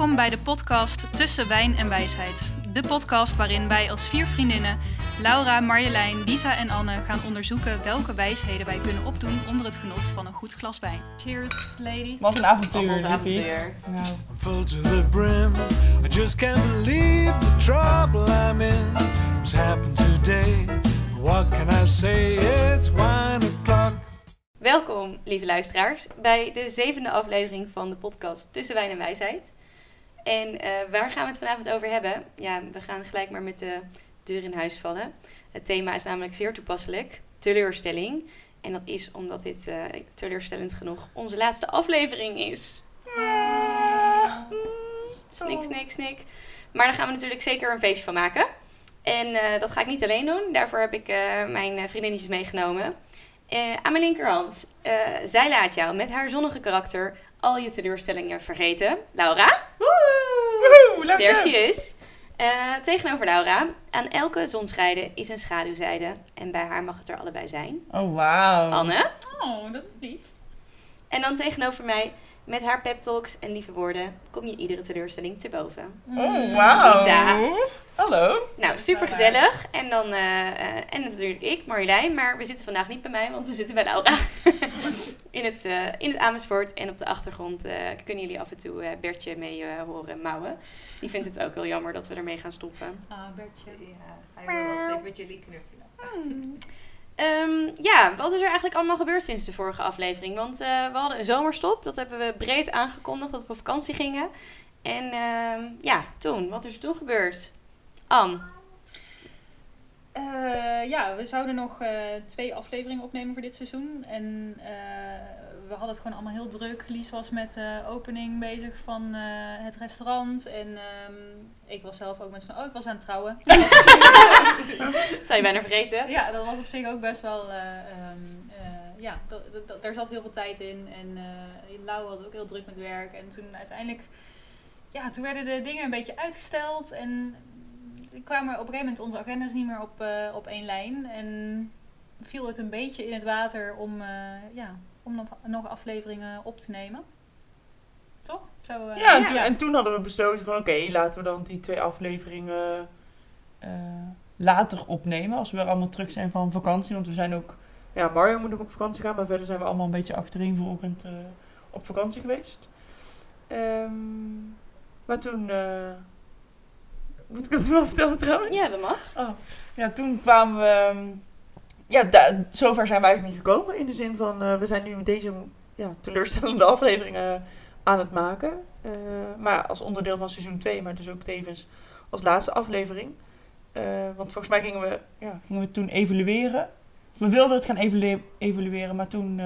Welkom bij de podcast Tussen Wijn en Wijsheid. De podcast waarin wij als vier vriendinnen, Laura, Marjolein, Lisa en Anne, gaan onderzoeken welke wijsheden wij kunnen opdoen onder het genot van een goed glas wijn. Cheers, ladies. Wat een avontuur, Wat een liefies. avontuur. Nou, I'm full to the brim. I just can't believe the trouble I'm in. What's happened today? What can I say? It's wine o'clock. Welkom, lieve luisteraars, bij de zevende aflevering van de podcast Tussen Wijn en Wijsheid. En eh, waar gaan we het vanavond over hebben? Ja, we gaan gelijk maar met de deur in huis vallen. Het thema is namelijk zeer toepasselijk, teleurstelling. En dat is omdat dit eh, teleurstellend genoeg onze laatste aflevering is. Mm, Snik, snik, snik. Maar daar gaan we natuurlijk zeker een feestje van maken. En eh, dat ga ik niet alleen doen. Daarvoor heb ik mijn vriendinnetjes meegenomen. Aan mijn linkerhand, zij laat jou met haar zonnige karakter al je teleurstellingen vergeten. Laura, woehoe, leuk there she is. Eh, tegenover Laura, aan elke zonschijde is een schaduwzijde. En bij haar mag het er allebei zijn. Oh, wauw. Anne. Oh, dat is lief. En dan tegenover mij, met haar pep talks en lieve woorden, kom je iedere teleurstelling te boven. Oh, wauw. Lisa. Hallo. Nou, super gezellig. En dan, eh, eh, en natuurlijk ik, Marjolein. Maar we zitten vandaag niet bij mij, want we zitten bij Laura. in, het, eh, in het Amersfoort. En op de achtergrond eh, kunnen jullie af en toe eh, Bertje mee eh, horen mouwen. Die vindt het ook heel jammer dat we ermee gaan stoppen. Ah, Bertje. Ja, hij wil altijd met jullie knuffelen. Ehm, ja, wat is er eigenlijk allemaal gebeurd sinds de vorige aflevering? Want eh, we hadden een zomerstop. Dat hebben we breed aangekondigd dat we op vakantie gingen. En ehm, ja, toen. Wat is er toen gebeurd? Ann. Eh, ja, we zouden nog eh, twee afleveringen opnemen voor dit seizoen. En we hadden het gewoon allemaal heel druk. Lies was met de opening bezig van eh, het restaurant. En ehm, ik was zelf ook met van, oh, ik was aan het trouwen. Zou je bijna vergeten? ja, dat was op zich ook best wel, eh, ehm, eh, ja, daar zat heel veel tijd in. En eh Lau was ook heel druk met werk. En toen uiteindelijk, ja, toen werden de dingen een beetje uitgesteld. En kwamen op een gegeven moment onze agendas niet meer op, op één lijn. En viel het een beetje in het water om, ja, om nog, nog afleveringen op te nemen. Toch? Zo, eh, Ja, en, Toen, en toen hadden we besloten van oké, laten we dan die twee afleveringen eh, later opnemen. Als we weer allemaal terug zijn van vakantie. Want we zijn ook... Ja, Mario moet nog op vakantie gaan. Maar verder zijn we allemaal een beetje achtereenvolgend eh op vakantie geweest. Ehm, maar toen... eh, moet ik het wel vertellen trouwens? Ja, dat mag. Oh, ja, toen kwamen we. ehm, Ja, da- zover zijn we eigenlijk niet gekomen. In de zin van, eh, we zijn nu deze ja, teleurstellende afleveringen aan het maken. Eh, maar als onderdeel van seizoen 2, maar dus ook tevens als laatste aflevering. Eh, want volgens mij gingen we, ja, gingen we toen evalueren. We wilden het gaan evalue- evalueren, maar toen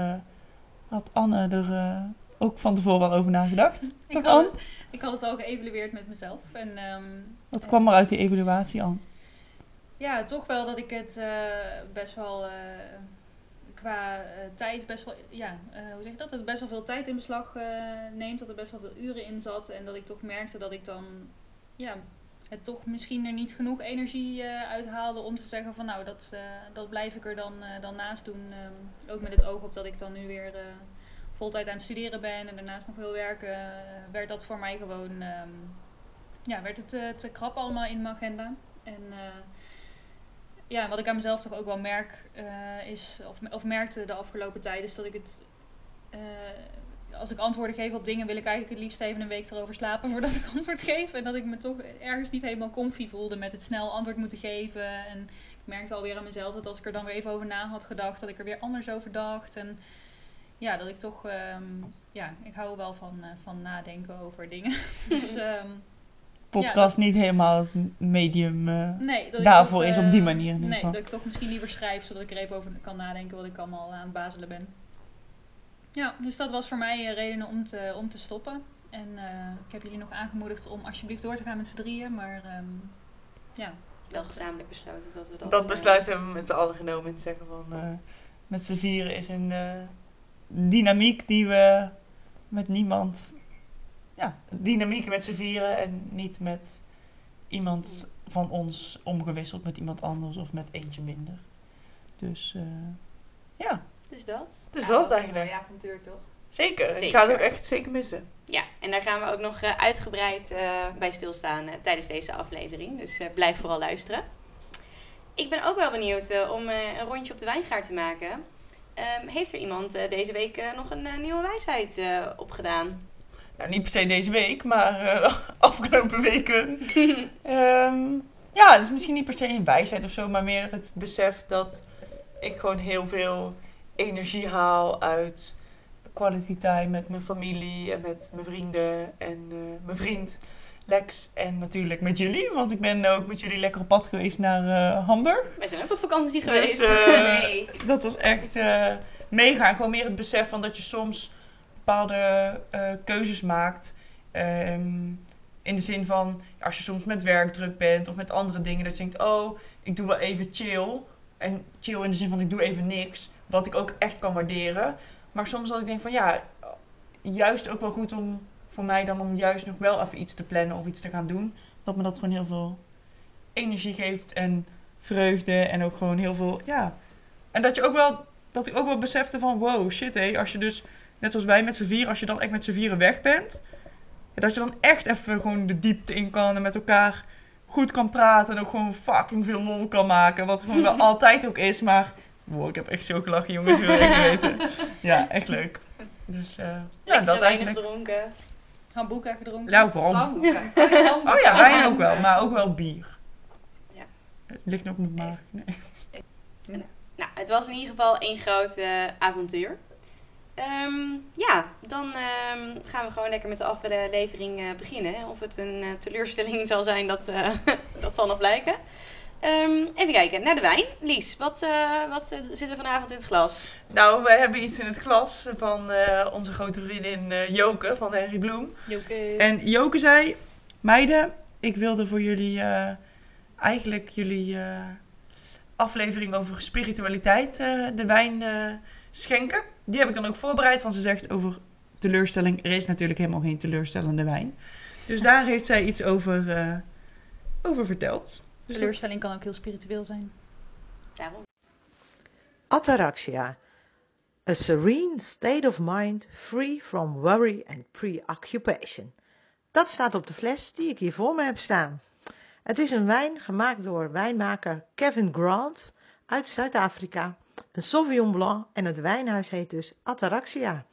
had Anne er ook van tevoren al over nagedacht. ik, Toch, had, Anne? ik had het al geëvalueerd met mezelf. En ehm, Wat kwam er uit die evaluatie, Anne? Ja, toch wel dat ik het eh, best wel eh, qua eh, tijd best wel, ja, hoe zeg je dat? Dat het best wel veel tijd in beslag neemt, dat er best wel veel uren in zat en dat ik toch merkte dat ik dan, ja, het toch misschien er niet genoeg energie uithaalde om te zeggen van nou, dat, dat blijf ik er dan, dan naast doen. Ehm, ook met het oog op dat ik dan nu weer voltijd aan het studeren ben en daarnaast nog wil werken, werd dat voor mij gewoon, ehm, ja, werd het te krap allemaal in mijn agenda. En ja, wat ik aan mezelf toch ook wel merk, eh, is, of, of merkte de afgelopen tijd, is dat ik het. eh, als ik antwoorden geef op dingen, wil ik eigenlijk het liefst even een week erover slapen voordat ik antwoord geef. En dat ik me toch ergens niet helemaal comfy voelde met het snel antwoord moeten geven. En ik merkte alweer aan mezelf dat als ik er dan weer even over na had gedacht, dat ik er weer anders over dacht. En ja, dat ik toch. ehm, ja, ik hou wel van, eh, van nadenken over dingen. dus. ehm, Podcast niet helemaal het medium. eh, Nee, dat ik Daarvoor toch, is eh, op die manier in ieder Nee, geval. dat ik toch misschien liever schrijf, zodat ik er even over kan nadenken wat ik allemaal aan het bazelen ben. Ja, dus dat was voor mij eh, redenen om te, om te stoppen. En eh, ik heb jullie nog aangemoedigd om alsjeblieft door te gaan met z'n drieën, maar ehm, ja. Wel gezamenlijk besloten dat we dat... Dat eh, besluit hebben we met z'n allen genomen. En te zeggen van eh, met z'n vieren is een eh, dynamiek die we met niemand. Ja, dynamiek met z'n vieren en niet met iemand van ons omgewisseld met iemand anders of met eentje minder. Dus eh, ja, Dus dat. dus Ja, dat een eigenlijk. mooi avontuur toch? Zeker. Ik ga het ook echt zeker missen. Ja, en daar gaan we ook nog eh, uitgebreid eh, bij stilstaan eh, tijdens deze aflevering. Dus eh, blijf vooral luisteren. Ik ben ook wel benieuwd om eh, een rondje op de wijngaard te maken. Ehm, heeft er iemand eh, deze week eh, nog een nieuwe wijsheid eh, opgedaan? Nou, niet per se deze week, maar eh, afgelopen weken. Ehm, ja, het is misschien niet per se een wijsheid of zo, maar meer het besef dat ik gewoon heel veel energie haal uit quality time met mijn familie en met mijn vrienden en eh, mijn vriend Lex. En natuurlijk met jullie, want ik ben ook met jullie lekker op pad geweest naar eh, Hamburg. Wij zijn ook op vakantie Dus, geweest. Nee. dat was echt mega. Gewoon meer het besef van dat je soms bepaalde eh, keuzes maakt. Ehm, in de zin van, als je soms met werk druk bent of met andere dingen, dat je denkt, oh, ik doe wel even chill. En chill in de zin van, ik doe even niks. Wat ik ook echt kan waarderen. Maar soms dat ik denk van, ja, juist ook wel goed om, voor mij dan om juist nog wel even iets te plannen of iets te gaan doen. Dat me dat gewoon heel veel energie geeft en vreugde en ook gewoon heel veel, ja. En dat je ook wel, dat ik ook wel besefte van, wow, shit hé, als je dus, net zoals wij met z'n vieren, als je dan echt met z'n vieren weg bent, ja, dat je dan echt even gewoon de diepte in kan en met elkaar goed kan praten en ook gewoon fucking veel lol kan maken, wat gewoon wel altijd ook is, maar, wow, ik heb echt zo gelachen jongens, wil je weten. Ja, echt leuk. Dus, eh, ja, dat eigenlijk. gedronken. Hamburger gedronken. Nou, vooral. Oh ja, wijn ook wel, maar ook wel bier. Ja. Het ligt nog op mijn maag. Nee. Nou, het was in ieder geval één groot avontuur. Ehm, ja, dan ehm, gaan we gewoon lekker met de aflevering eh, beginnen. Of het een eh, teleurstelling zal zijn, dat, eh, dat zal nog blijken. Ehm, even kijken, naar de wijn. Lies, wat, wat zit er vanavond in het glas? Nou, we hebben iets in het glas van onze grote vriendin Joke van Henry Bloem. Joke. En Joke zei, meiden, ik wilde voor jullie eigenlijk jullie aflevering over spiritualiteit de wijn schenken. Die heb ik dan ook voorbereid, want ze zegt over teleurstelling. Er is natuurlijk helemaal geen teleurstellende wijn. Dus daar heeft zij iets over, eh, over verteld. Dus Teleurstelling kan ook heel spiritueel zijn. Daarom. Ataraxia. A serene state of mind free from worry and preoccupation. Dat staat op de fles die ik hier voor me heb staan. Het is een wijn gemaakt door wijnmaker Kevin Grant uit Zuid-Afrika. Een Sauvignon Blanc en het wijnhuis heet dus Ataraxia.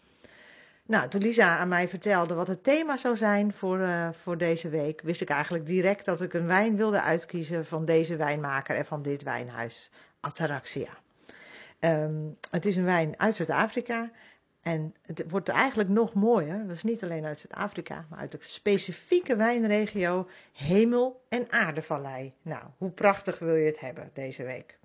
Nou, toen Lisa aan mij vertelde wat het thema zou zijn voor, eh, voor deze week, wist ik eigenlijk direct dat ik een wijn wilde uitkiezen van deze wijnmaker en van dit wijnhuis, Ataraxia. Ehm, het is een wijn uit Zuid-Afrika. En het wordt eigenlijk nog mooier. Dat is niet alleen uit Zuid-Afrika, maar uit de specifieke wijnregio Hemel- en Aardevallei. Nou, hoe prachtig wil je het hebben deze week?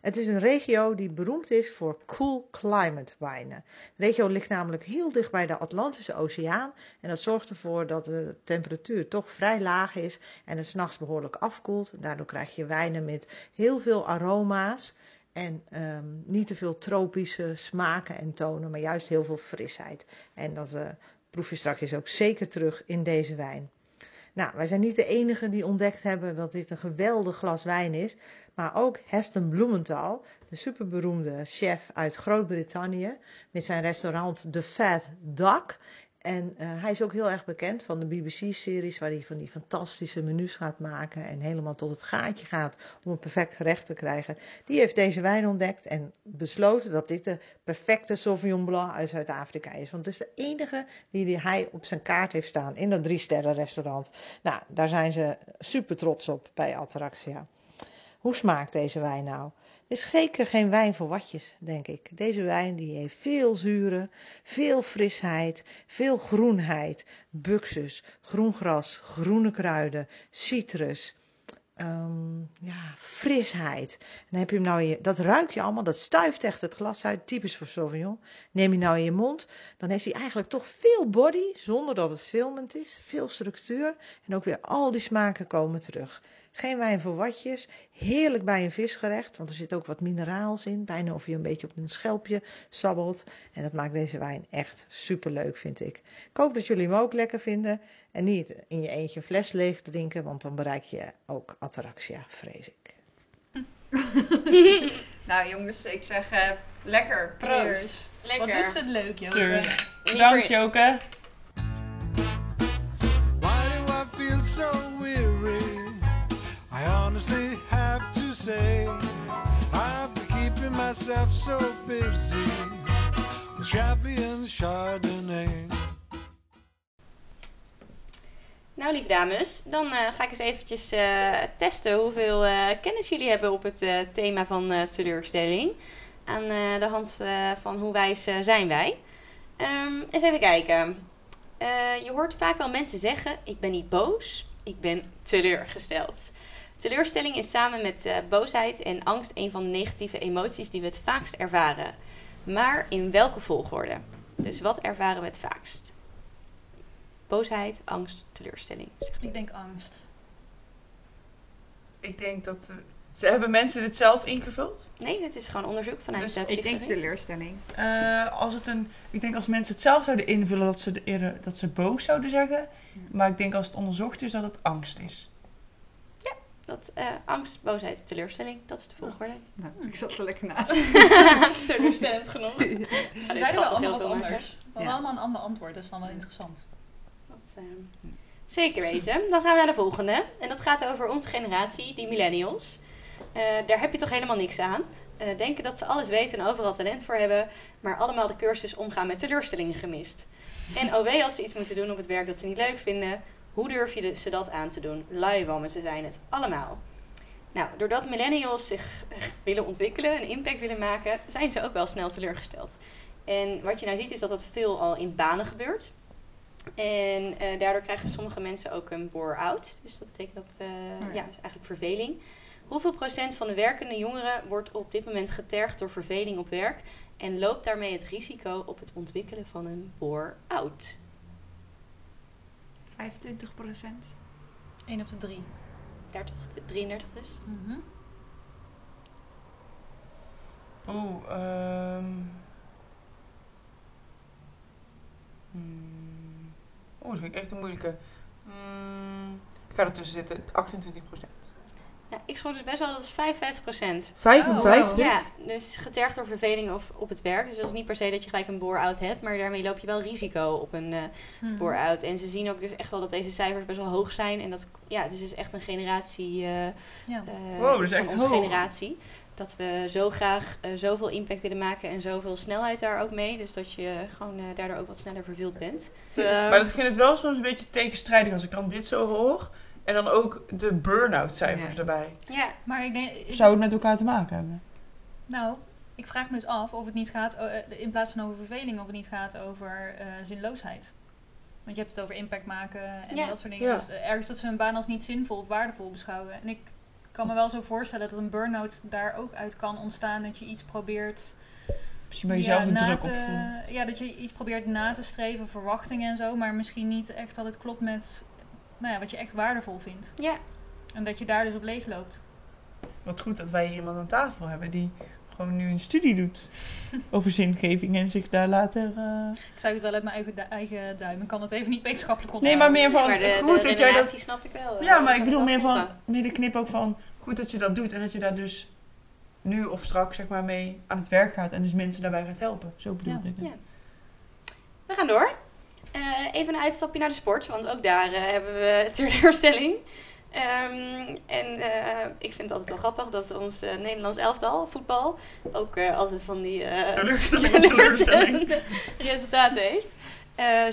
Het is een regio die beroemd is voor cool climate wijnen. De regio ligt namelijk heel dicht bij de Atlantische Oceaan. En dat zorgt ervoor dat de temperatuur toch vrij laag is en het s'nachts behoorlijk afkoelt. Daardoor krijg je wijnen met heel veel aroma's. En ehm, niet te veel tropische smaken en tonen, maar juist heel veel frisheid. En dat eh, proef je straks ook zeker terug in deze wijn. Nou, wij zijn niet de enigen die ontdekt hebben dat dit een geweldig glas wijn is. Maar ook Heston Blumenthal, de superberoemde chef uit Groot-Brittannië, met zijn restaurant The Fat Duck. En eh, hij is ook heel erg bekend van de BBC-series waar hij van die fantastische menus gaat maken en helemaal tot het gaatje gaat om een perfect gerecht te krijgen. Die heeft deze wijn ontdekt en besloten dat dit de perfecte Sauvignon Blanc uit Zuid-Afrika is. Want het is de enige die hij op zijn kaart heeft staan in dat drie sterren restaurant. Nou, daar zijn ze super trots op bij Ataraxia. Hoe smaakt deze wijn nou? Het is zeker geen wijn voor watjes, denk ik. Deze wijn die heeft veel zuren, veel frisheid, veel groenheid, buxus, groen gras, groene kruiden, citrus, ehm, ja, frisheid. Heb je hem nou je, dat ruik je allemaal, dat stuift echt het glas uit, typisch voor Sauvignon. Neem je nou in je mond, dan heeft hij eigenlijk toch veel body, zonder dat het filmend is, veel structuur. En ook weer al die smaken komen terug. Geen wijn voor watjes, heerlijk bij een visgerecht, want er zit ook wat mineraals in, bijna of je een beetje op een schelpje sabbelt. En dat maakt deze wijn echt super leuk, vind ik. Ik hoop dat jullie hem ook lekker vinden en niet in je eentje een fles leeg drinken, want dan bereik je ook ataraxia, vrees ik. Nou jongens, ik zeg eh, lekker, proost. Lekker. Wat doet ze het leuk, Joke. Bedankt, Joke. Why do I feel so honestly have to say, I've been keeping myself so busy Chardonnay. Nou, lieve dames, dan eh, ga ik eens eventjes eh, testen hoeveel eh, kennis jullie hebben op het thema van teleurstelling. Aan de hand van hoe wijs zijn wij. Ehm, eens even kijken. Je hoort vaak wel mensen zeggen: Ik ben niet boos, ik ben teleurgesteld. Teleurstelling is samen met eh, boosheid en angst een van de negatieve emoties die we het vaakst ervaren. Maar in welke volgorde? Dus wat ervaren we het vaakst? Boosheid, angst, teleurstelling. Zeg maar. Ik denk angst. Ik denk dat... eh, ze hebben mensen dit zelf ingevuld? Nee, dit is gewoon onderzoek vanuit Dus de Ik denk teleurstelling. Eh, als het een, ik denk als mensen het zelf zouden invullen dat ze de eerder dat ze boos zouden zeggen. Maar ik denk als het onderzocht is dat het angst is. Dat, eh, angst, boosheid, teleurstelling, dat is de volgorde. Nou, ik zat er lekker naast. Teleurstellend genoeg. Er zijn wel allemaal wat anders. We Ja. allemaal een ander antwoord, dat is dan wel interessant. Dat, eh, zeker weten. Dan gaan we naar de volgende. En dat gaat over onze generatie, die millennials. Eh, daar heb je toch helemaal niks aan. Eh, denken dat ze alles weten en overal talent voor hebben, maar allemaal de cursus omgaan met teleurstellingen gemist. En OW als ze iets moeten doen op het werk dat ze niet leuk vinden, hoe durf je ze dat aan te doen? Luiwammen, ze zijn het allemaal. Nou, doordat millennials zich willen ontwikkelen en impact willen maken, zijn ze ook wel snel teleurgesteld. En wat je nou ziet is dat dat veel al in banen gebeurt. En eh, daardoor krijgen sommige mensen ook een bore-out. Dus dat betekent dat, eh, ja. ja, dus eigenlijk verveling. Hoeveel procent van de werkende jongeren wordt op dit moment getergd door verveling op werk en loopt daarmee het risico op het ontwikkelen van een bore-out? 25 procent. 1 op de 3. 30, 33 dus. Oeh, ehm. hmm. Oeh, dat vind ik echt een moeilijke. Hmm, ik ga ertussen zitten, 28 Ja, ik schrok dus best wel, dat is 55 procent. 55? Ja, dus getergd door verveling of op het werk. Dus dat is niet per se dat je gelijk een bore-out hebt, maar daarmee loop je wel risico op een eh Mhm. bore-out. En ze zien ook dus echt wel dat deze cijfers best wel hoog zijn. En dat, ja, het is dus echt een generatie eh, Ja. eh, Wow, dat is echt onze hoog. generatie. Dat we zo graag eh, zoveel impact willen maken en zoveel snelheid daar ook mee. Dus dat je gewoon eh, daardoor ook wat sneller verveeld bent. Maar ik vind het wel soms een beetje tegenstrijdig als ik dan dit zo hoor. En dan ook de burn-out cijfers Ja. erbij. Ja, Maar ik denk, ik- Zou het met elkaar te maken hebben? nou, ik vraag me dus af of het niet gaat, eh, in plaats van over verveling, of het niet gaat over eh, zinloosheid. Want je hebt het over impact maken en Ja. dat soort dingen. Ja. Dus eh, ergens dat ze hun baan als niet zinvol of waardevol beschouwen. En ik kan me wel zo voorstellen dat een burn-out daar ook uit kan ontstaan. Dat je iets probeert Misschien bij jezelf de druk te- op voelen. Ja, dat je iets probeert na te streven, verwachtingen en zo. Maar misschien niet echt dat het klopt met nou ja, wat je echt waardevol vindt. ja. En dat je daar dus op leeg loopt. Wat goed dat wij hier iemand aan tafel hebben die gewoon nu een studie doet over zingeving en zich daar later... eh, Ik zuig het wel uit mijn eigen, du- eigen duim. Ik kan het even niet wetenschappelijk Nee, maar meer van maar de, goed de dat jij dat... snap ik wel. eh, Ja, maar kan ik bedoel meer van, meer de knip ook van goed dat je dat doet en dat je daar dus nu of straks zeg maar mee aan het werk gaat en dus mensen daarbij gaat helpen. Zo bedoel Ja. ik het. Ja. We gaan door. Eh, even een uitstapje naar de sport, want ook daar eh, hebben we teleurstelling. Ehm, en eh, ik vind het altijd wel grappig dat ons Nederlands elftal, voetbal, ook altijd van die Teleurstelling teleurstelling. resultaten heeft.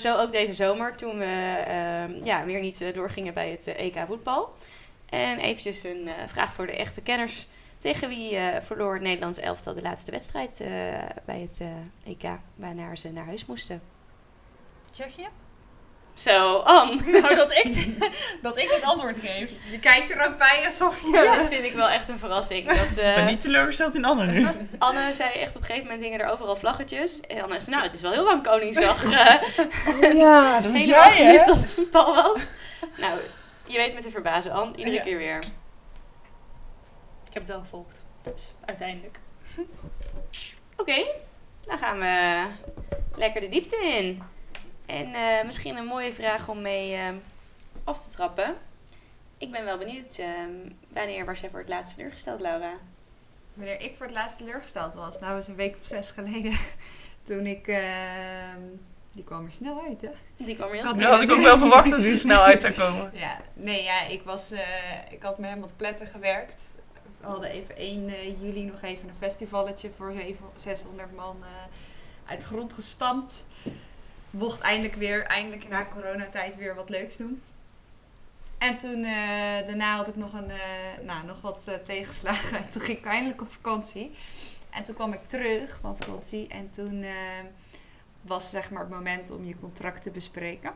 Zo ook deze zomer toen we ehm, ja, weer niet doorgingen bij het EK voetbal. En eventjes een vraag voor de echte kenners. Tegen wie verloor het Nederlands elftal de laatste wedstrijd bij het EK, waarna ze naar huis moesten? Tsjechië? Zo, Anne. Nou, dat ik, dat ik het antwoord geef. Je kijkt er ook bij alsof je... Ja, dat vind ik wel echt een verrassing. Dat, Ik eh, ben niet teleurgesteld in Anne nu. Anne zei echt op een gegeven moment hingen er overal vlaggetjes. En Anne zei, nou, het is wel heel lang Koningsdag. Oh ja, dat was helemaal jij hè? dat het voetbal was. nou, je weet me te verbazen, Anne. Iedere Ja. keer weer. Ik heb het wel gevolgd. Dus uiteindelijk. Oké, dan gaan we lekker de diepte in. En eh, misschien een mooie vraag om mee eh, af te trappen. Ik ben wel benieuwd, eh, wanneer was jij voor het laatst teleurgesteld, Laura? Wanneer ik voor het laatst teleurgesteld was, nou is een week of zes geleden, toen ik ehm, Die kwam er snel uit, hè? Die kwam er heel Had snel. Dat had ik ook wel verwacht dat die er snel uit zou komen. Ja, nee, ja, ik, was, eh, ik had me helemaal te pletten gewerkt. We hadden even 1 eh, juli nog even een festivalletje voor zeven- 600 man eh, uit de grond gestampt. Mocht eindelijk weer, eindelijk na coronatijd weer wat leuks doen. En toen, eh, daarna had ik nog, een, eh, nou, nog wat eh, tegenslagen. En toen ging ik eindelijk op vakantie. En toen kwam ik terug van vakantie. En toen was zeg maar het moment om je contract te bespreken.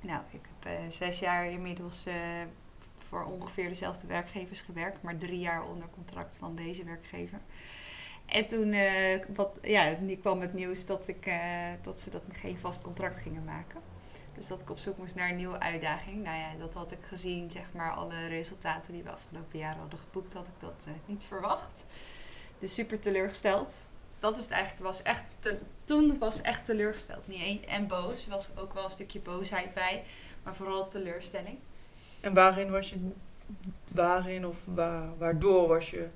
Nou, ik heb zes jaar inmiddels voor ongeveer dezelfde werkgevers gewerkt, maar drie jaar onder contract van deze werkgever. En toen eh, wat, ja, kwam het nieuws dat, ik, eh, dat ze dat geen vast contract gingen maken. Dus dat ik op zoek moest naar een nieuwe uitdaging. Nou ja, dat had ik gezien, zeg maar, alle resultaten die we afgelopen jaren hadden geboekt, had ik dat eh, niet verwacht. Dus super teleurgesteld. Dat is het eigenlijk, was echt toen was echt teleurgesteld. Niet eens, en boos, er was ook wel een stukje boosheid bij, maar vooral teleurstelling. En waarin was je, waarin of waar, waardoor was je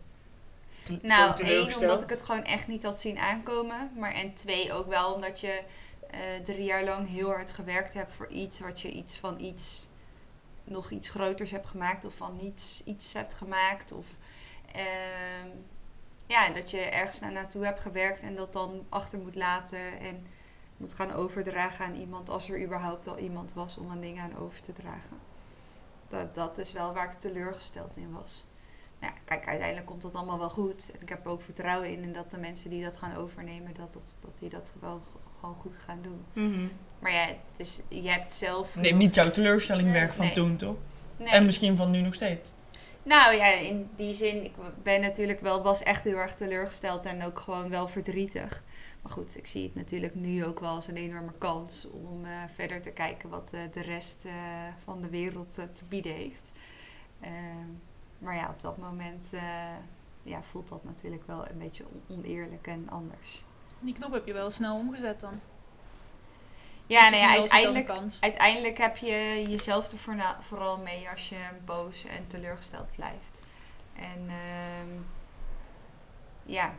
Nou, één, omdat ik het gewoon echt niet had zien aankomen. Maar en twee, ook wel omdat je eh, drie jaar lang heel hard gewerkt hebt voor iets wat je iets van iets nog iets groters hebt gemaakt of van niets iets hebt gemaakt. Of ehm, ja, dat je ergens naar naartoe hebt gewerkt en dat dan achter moet laten en moet gaan overdragen aan iemand als er überhaupt al iemand was om een ding aan over te dragen. Dat, dat is wel waar ik teleurgesteld in was. Nou, ja, kijk, uiteindelijk komt dat allemaal wel goed. En ik heb er ook vertrouwen in en dat de mensen die dat gaan overnemen, dat, dat, dat die dat wel gewoon goed gaan doen. Mhm. Maar ja, het is, je hebt zelf... Neem niet jouw teleurstelling weg van Nee. toen, toch? Nee. En misschien van nu nog steeds. Nou ja, in die zin, ik ben natuurlijk wel, was echt heel erg teleurgesteld en ook gewoon wel verdrietig. Maar goed, ik zie het natuurlijk nu ook wel als een enorme kans om eh, verder te kijken wat eh, de rest eh, van de wereld te bieden heeft. Maar ja, op dat moment eh, ja, voelt dat natuurlijk wel een beetje on- oneerlijk en anders. Die knop heb je wel snel omgezet dan. Ja, je ja, uiteindelijk, uiteindelijk heb je jezelf er vooral mee als je boos en teleurgesteld blijft. En ehm, ja,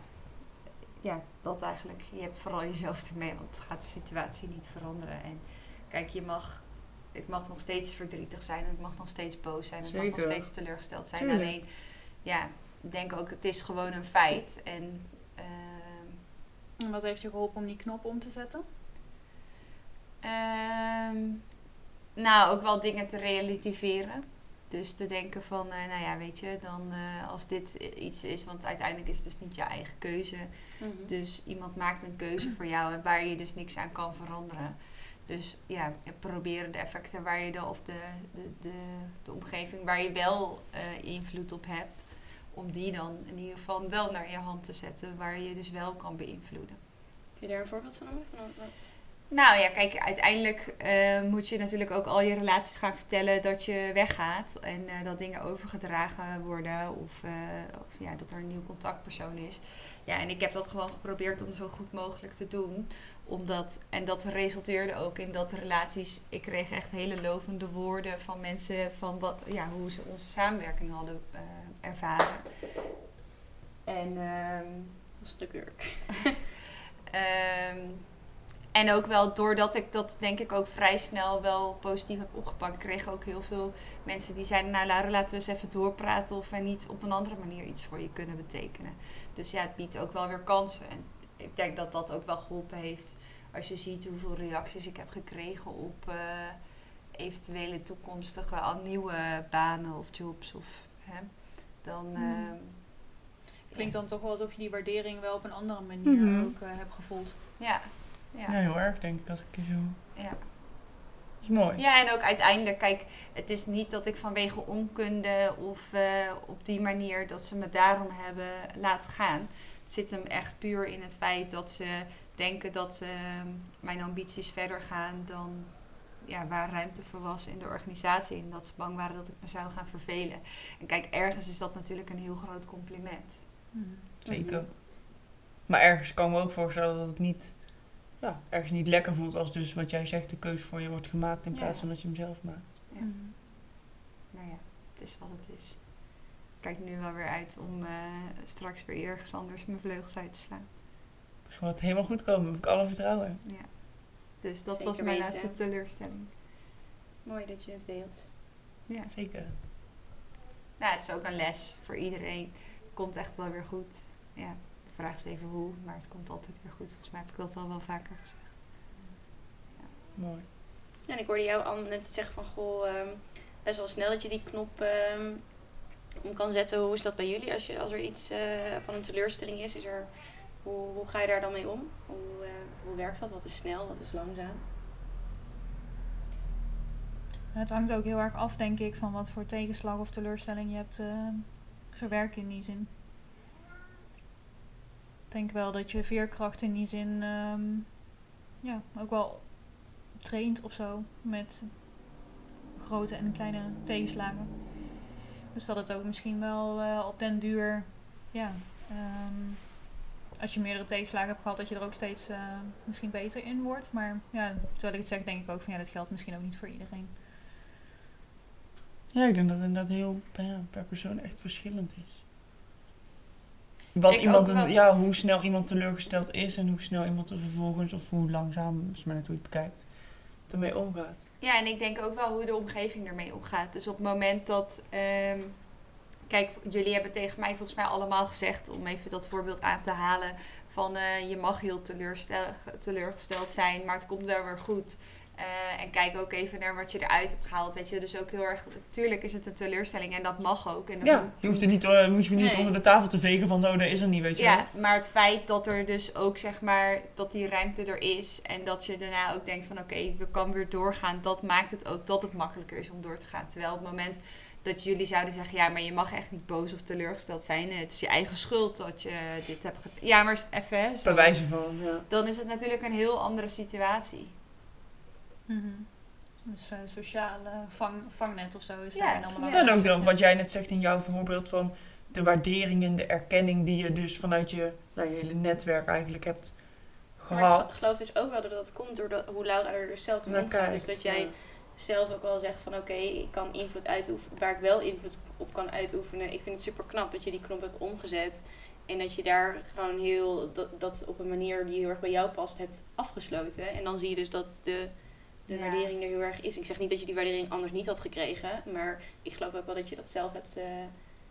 ja, dat eigenlijk. Je hebt vooral jezelf ermee, want het gaat de situatie niet veranderen. En kijk, je mag, ik mag nog steeds verdrietig zijn en ik mag nog steeds boos zijn en ik mag nog steeds teleurgesteld zijn. Tuurlijk. Alleen, ja, ik denk ook, het is gewoon een feit. En ehm, En wat heeft je geholpen om die knop om te zetten? Ehm, nou, ook wel dingen te relativeren. Dus te denken van, eh, nou ja, weet je, dan eh, als dit iets is, want uiteindelijk is het dus niet je eigen keuze. Mhm. Dus iemand maakt een keuze voor jou en waar je dus niks aan kan veranderen. Dus ja, proberen de effecten waar je dan, of de, de, de, de omgeving waar je wel eh, invloed op hebt, om die dan in ieder geval wel naar je hand te zetten, waar je dus wel kan beïnvloeden. Kun je daar een voorbeeld van noemen? Nou ja, kijk, uiteindelijk eh, moet je natuurlijk ook al je relaties gaan vertellen dat je weggaat. En eh, dat dingen overgedragen worden of, eh, of ja, dat er een nieuw contactpersoon is. Ja, en ik heb dat gewoon geprobeerd om zo goed mogelijk te doen. Omdat, en dat resulteerde ook in dat relaties... Ik kreeg echt hele lovende woorden van mensen van wat, ja, hoe ze onze samenwerking hadden ervaren. En... ehm, Een stuk werk. En ook wel doordat ik dat denk ik ook vrij snel wel positief heb opgepakt. Ik kreeg ook heel veel mensen die zeiden, nou Lara, laten we eens even doorpraten of we niet op een andere manier iets voor je kunnen betekenen. Dus ja, het biedt ook wel weer kansen. En ik denk dat dat ook wel geholpen heeft. Als je ziet hoeveel reacties ik heb gekregen op eh, eventuele toekomstige al nieuwe banen of jobs. Of, hè, dan... ehm, Klinkt dan toch wel alsof je die waardering wel op een andere manier Mhm. ook eh, hebt gevoeld. Ja, Ja, ja, heel erg, denk ik, als ik je zo... ja. Dat is mooi. Ja, en ook uiteindelijk, kijk, het is niet dat ik vanwege onkunde of eh, op die manier dat ze me daarom hebben laten gaan. Het zit hem echt puur in het feit dat ze denken dat eh, mijn ambities verder gaan dan ja, waar ruimte voor was in de organisatie. En dat ze bang waren dat ik me zou gaan vervelen. En kijk, ergens is dat natuurlijk een heel groot compliment. Zeker. Maar ergens kan ik me ook voorstellen dat het niet, ja, ergens niet lekker voelt als dus wat jij zegt, de keuze voor je wordt gemaakt in Ja. plaats van dat je hem zelf maakt. Ja. Mhm. Maar ja, het is wat het is. Ik kijk nu wel weer uit om eh, straks weer ergens anders mijn vleugels uit te slaan. Het gaat helemaal goed komen, heb ik alle vertrouwen. Ja. Dus dat Zeker was mijn weten. laatste teleurstelling. Mooi dat je het deelt. Ja. Zeker. Nou, het is ook een les voor iedereen. Het komt echt wel weer goed. Ja, vraag is even hoe, maar het komt altijd weer goed. Volgens mij heb ik dat al wel vaker gezegd. Mooi. Ja, en ik hoorde jou al net zeggen van, goh, ehm, best wel snel dat je die knop ehm, om kan zetten. Hoe is dat bij jullie als, je, als er iets eh, van een teleurstelling is? is er, hoe, hoe ga je daar dan mee om? Hoe, eh, hoe werkt dat? Wat is snel, wat is langzaam? Het hangt ook heel erg af, denk ik, van wat voor tegenslag of teleurstelling je hebt eh, verwerken in die zin. Denk wel dat je veerkracht in die zin ehm, ja, ook wel traint of zo met grote en kleine tegenslagen. Dus dat het ook misschien wel eh, op den duur, ja, ehm, als je meerdere tegenslagen hebt gehad, dat je er ook steeds eh, misschien beter in wordt. Maar ja, terwijl ik het zeg, denk ik ook van ja, dat geldt misschien ook niet voor iedereen. Ja, ik denk dat inderdaad heel per persoon echt verschillend is. Wat Ik iemand wel. ja, hoe snel iemand teleurgesteld is en hoe snel iemand er vervolgens, of hoe langzaam, is maar net hoe je het bekijkt, ermee omgaat. Ja, en ik denk ook wel hoe de omgeving ermee omgaat. Dus op het moment dat. ehm, kijk, jullie hebben tegen mij volgens mij allemaal gezegd, om even dat voorbeeld aan te halen, van eh, je mag heel teleurstel, teleurgesteld zijn, maar het komt wel weer goed. Eh, en kijk ook even naar wat je eruit hebt gehaald. Weet je, dus ook heel erg. Natuurlijk is het een teleurstelling en dat mag ook. En dat Ja, je hoeft er niet, eh, hoef je niet Nee. onder de tafel te vegen van, oh, dat is er niet, weet je wel. Ja, maar het feit dat er dus ook zeg maar dat die ruimte er is en dat je daarna ook denkt van oké, we kan weer doorgaan, dat maakt het ook dat het makkelijker is om door te gaan. Terwijl op het moment dat jullie zouden zeggen, ja, maar je mag echt niet boos of teleurgesteld zijn, het is je eigen schuld dat je dit hebt gedaan. Ja, maar even, hè, zo. Bij wijze van, ja. dan is het natuurlijk een heel andere situatie. Dus eh, sociale vang, vangnet of zo is Ja, daarin allemaal Ja, en ook dan wat jij net zegt in jouw voorbeeld van de waardering en de erkenning die je dus vanuit je, nou, je hele netwerk eigenlijk hebt Maar ik gehad. geloof dus ook wel dat dat komt door hoe Laura er dus zelf mee omgaat. kijkt, Dus dat jij ja. zelf ook wel zegt van oké, ik kan invloed uitoefenen, waar ik wel invloed op kan uitoefenen. Ik vind het super knap dat je die knop hebt omgezet. En dat je daar gewoon heel, dat, dat op een manier die heel erg bij jou past, hebt afgesloten. En dan zie je dus dat de, de Ja. waardering er heel erg is. Ik zeg niet dat je die waardering anders niet had gekregen. Maar ik geloof ook wel dat je dat zelf hebt, eh,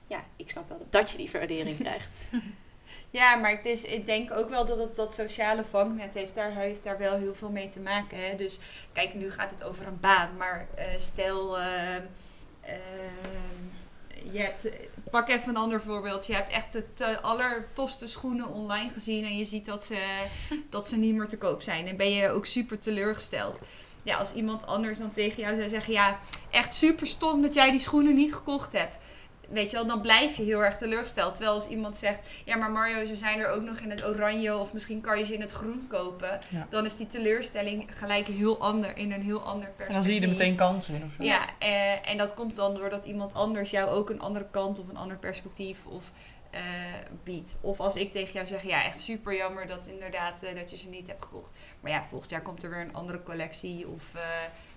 ja, ik snap wel dat je die waardering krijgt. Ja, maar het is, ik denk ook wel dat het dat sociale vangnet heeft daar, heeft daar wel heel veel mee te maken. Hè? Dus kijk, nu gaat het over een baan, maar eh, stel, ehm, ehm, je hebt, pak even een ander voorbeeld. Je hebt echt de te- allertofste schoenen online gezien en je ziet dat ze, dat ze niet meer te koop zijn. En ben je ook super teleurgesteld. Ja, als iemand anders dan tegen jou zou zeggen, ja, echt super stom dat jij die schoenen niet gekocht hebt. Weet je wel, dan blijf je heel erg teleurgesteld. Terwijl als iemand zegt, ja, maar Mario, ze zijn er ook nog in het oranje of misschien kan je ze in het groen kopen. Ja. Dan is die teleurstelling gelijk heel ander, in een heel ander En perspectief. dan zie je er meteen kansen in of zo. Ja, eh, en dat komt dan doordat iemand anders jou ook een andere kant of een ander perspectief of, eh, biedt. Of als ik tegen jou zeg, ja, echt super jammer dat inderdaad eh, dat je ze niet hebt gekocht. Maar ja, volgend jaar komt er weer een andere collectie of eh,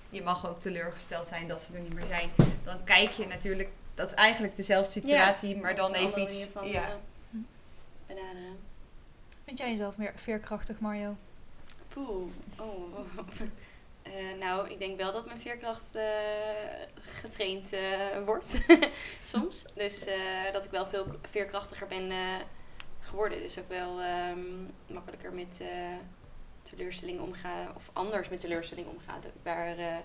je mag ook teleurgesteld zijn dat ze er niet meer zijn. Dan kijk je natuurlijk, dat is eigenlijk dezelfde situatie, maar dan even iets... van ja. benaderen. Vind jij jezelf meer veerkrachtig, Mario? Poeh. Oh. Eh, nou, ik denk wel dat mijn veerkracht eh, getraind eh, wordt. Soms. Dus dat ik wel veel veerkrachtiger ben geworden. Dus ook wel ehm, makkelijker met teleurstellingen omgaan. Of anders met teleurstellingen omgaan. Eh,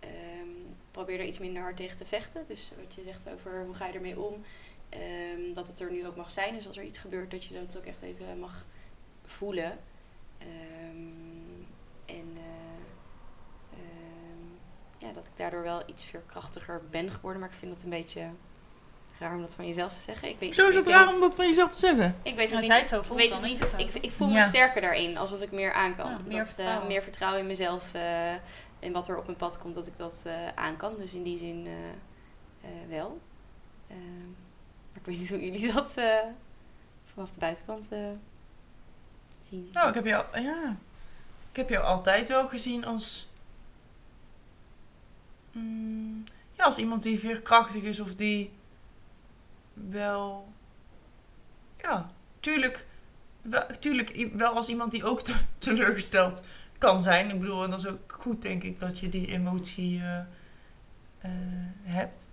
ehm, probeer er iets minder hard tegen te vechten. Dus wat je zegt over hoe ga je ermee om. Ehm, dat het er nu ook mag zijn. Dus als er iets gebeurt, dat je dat ook echt even mag voelen. Ehm, en eh, ehm, ja, dat ik daardoor wel iets veerkrachtiger ben geworden. Maar ik vind het een beetje raar om dat van jezelf te zeggen. Ik weet, Zo is het raar niet- om dat van jezelf te zeggen. Ik weet niet. het zo voelt, weet dan ook is niet. het zo. Ik, ik voel me Ja. sterker daarin. Alsof ik meer aan kan. Ja, meer Dat, eh, vertrouwen. meer vertrouwen in mezelf. eh, en wat er op mijn pad komt, dat ik dat eh, aan kan. Dus in die zin eh, eh, wel. Ehm, maar ik weet niet hoe jullie dat vanaf de buitenkant eh, zien. Nou, ik heb jou, ja, ik heb jou altijd wel gezien als, mm, ja, als iemand die veerkrachtig is of die wel, ja, tuurlijk, wel, tuurlijk wel als iemand die ook te- teleurgesteld kan zijn. Ik bedoel, en dat is ook goed, denk ik, dat je die emotie eh, eh, hebt.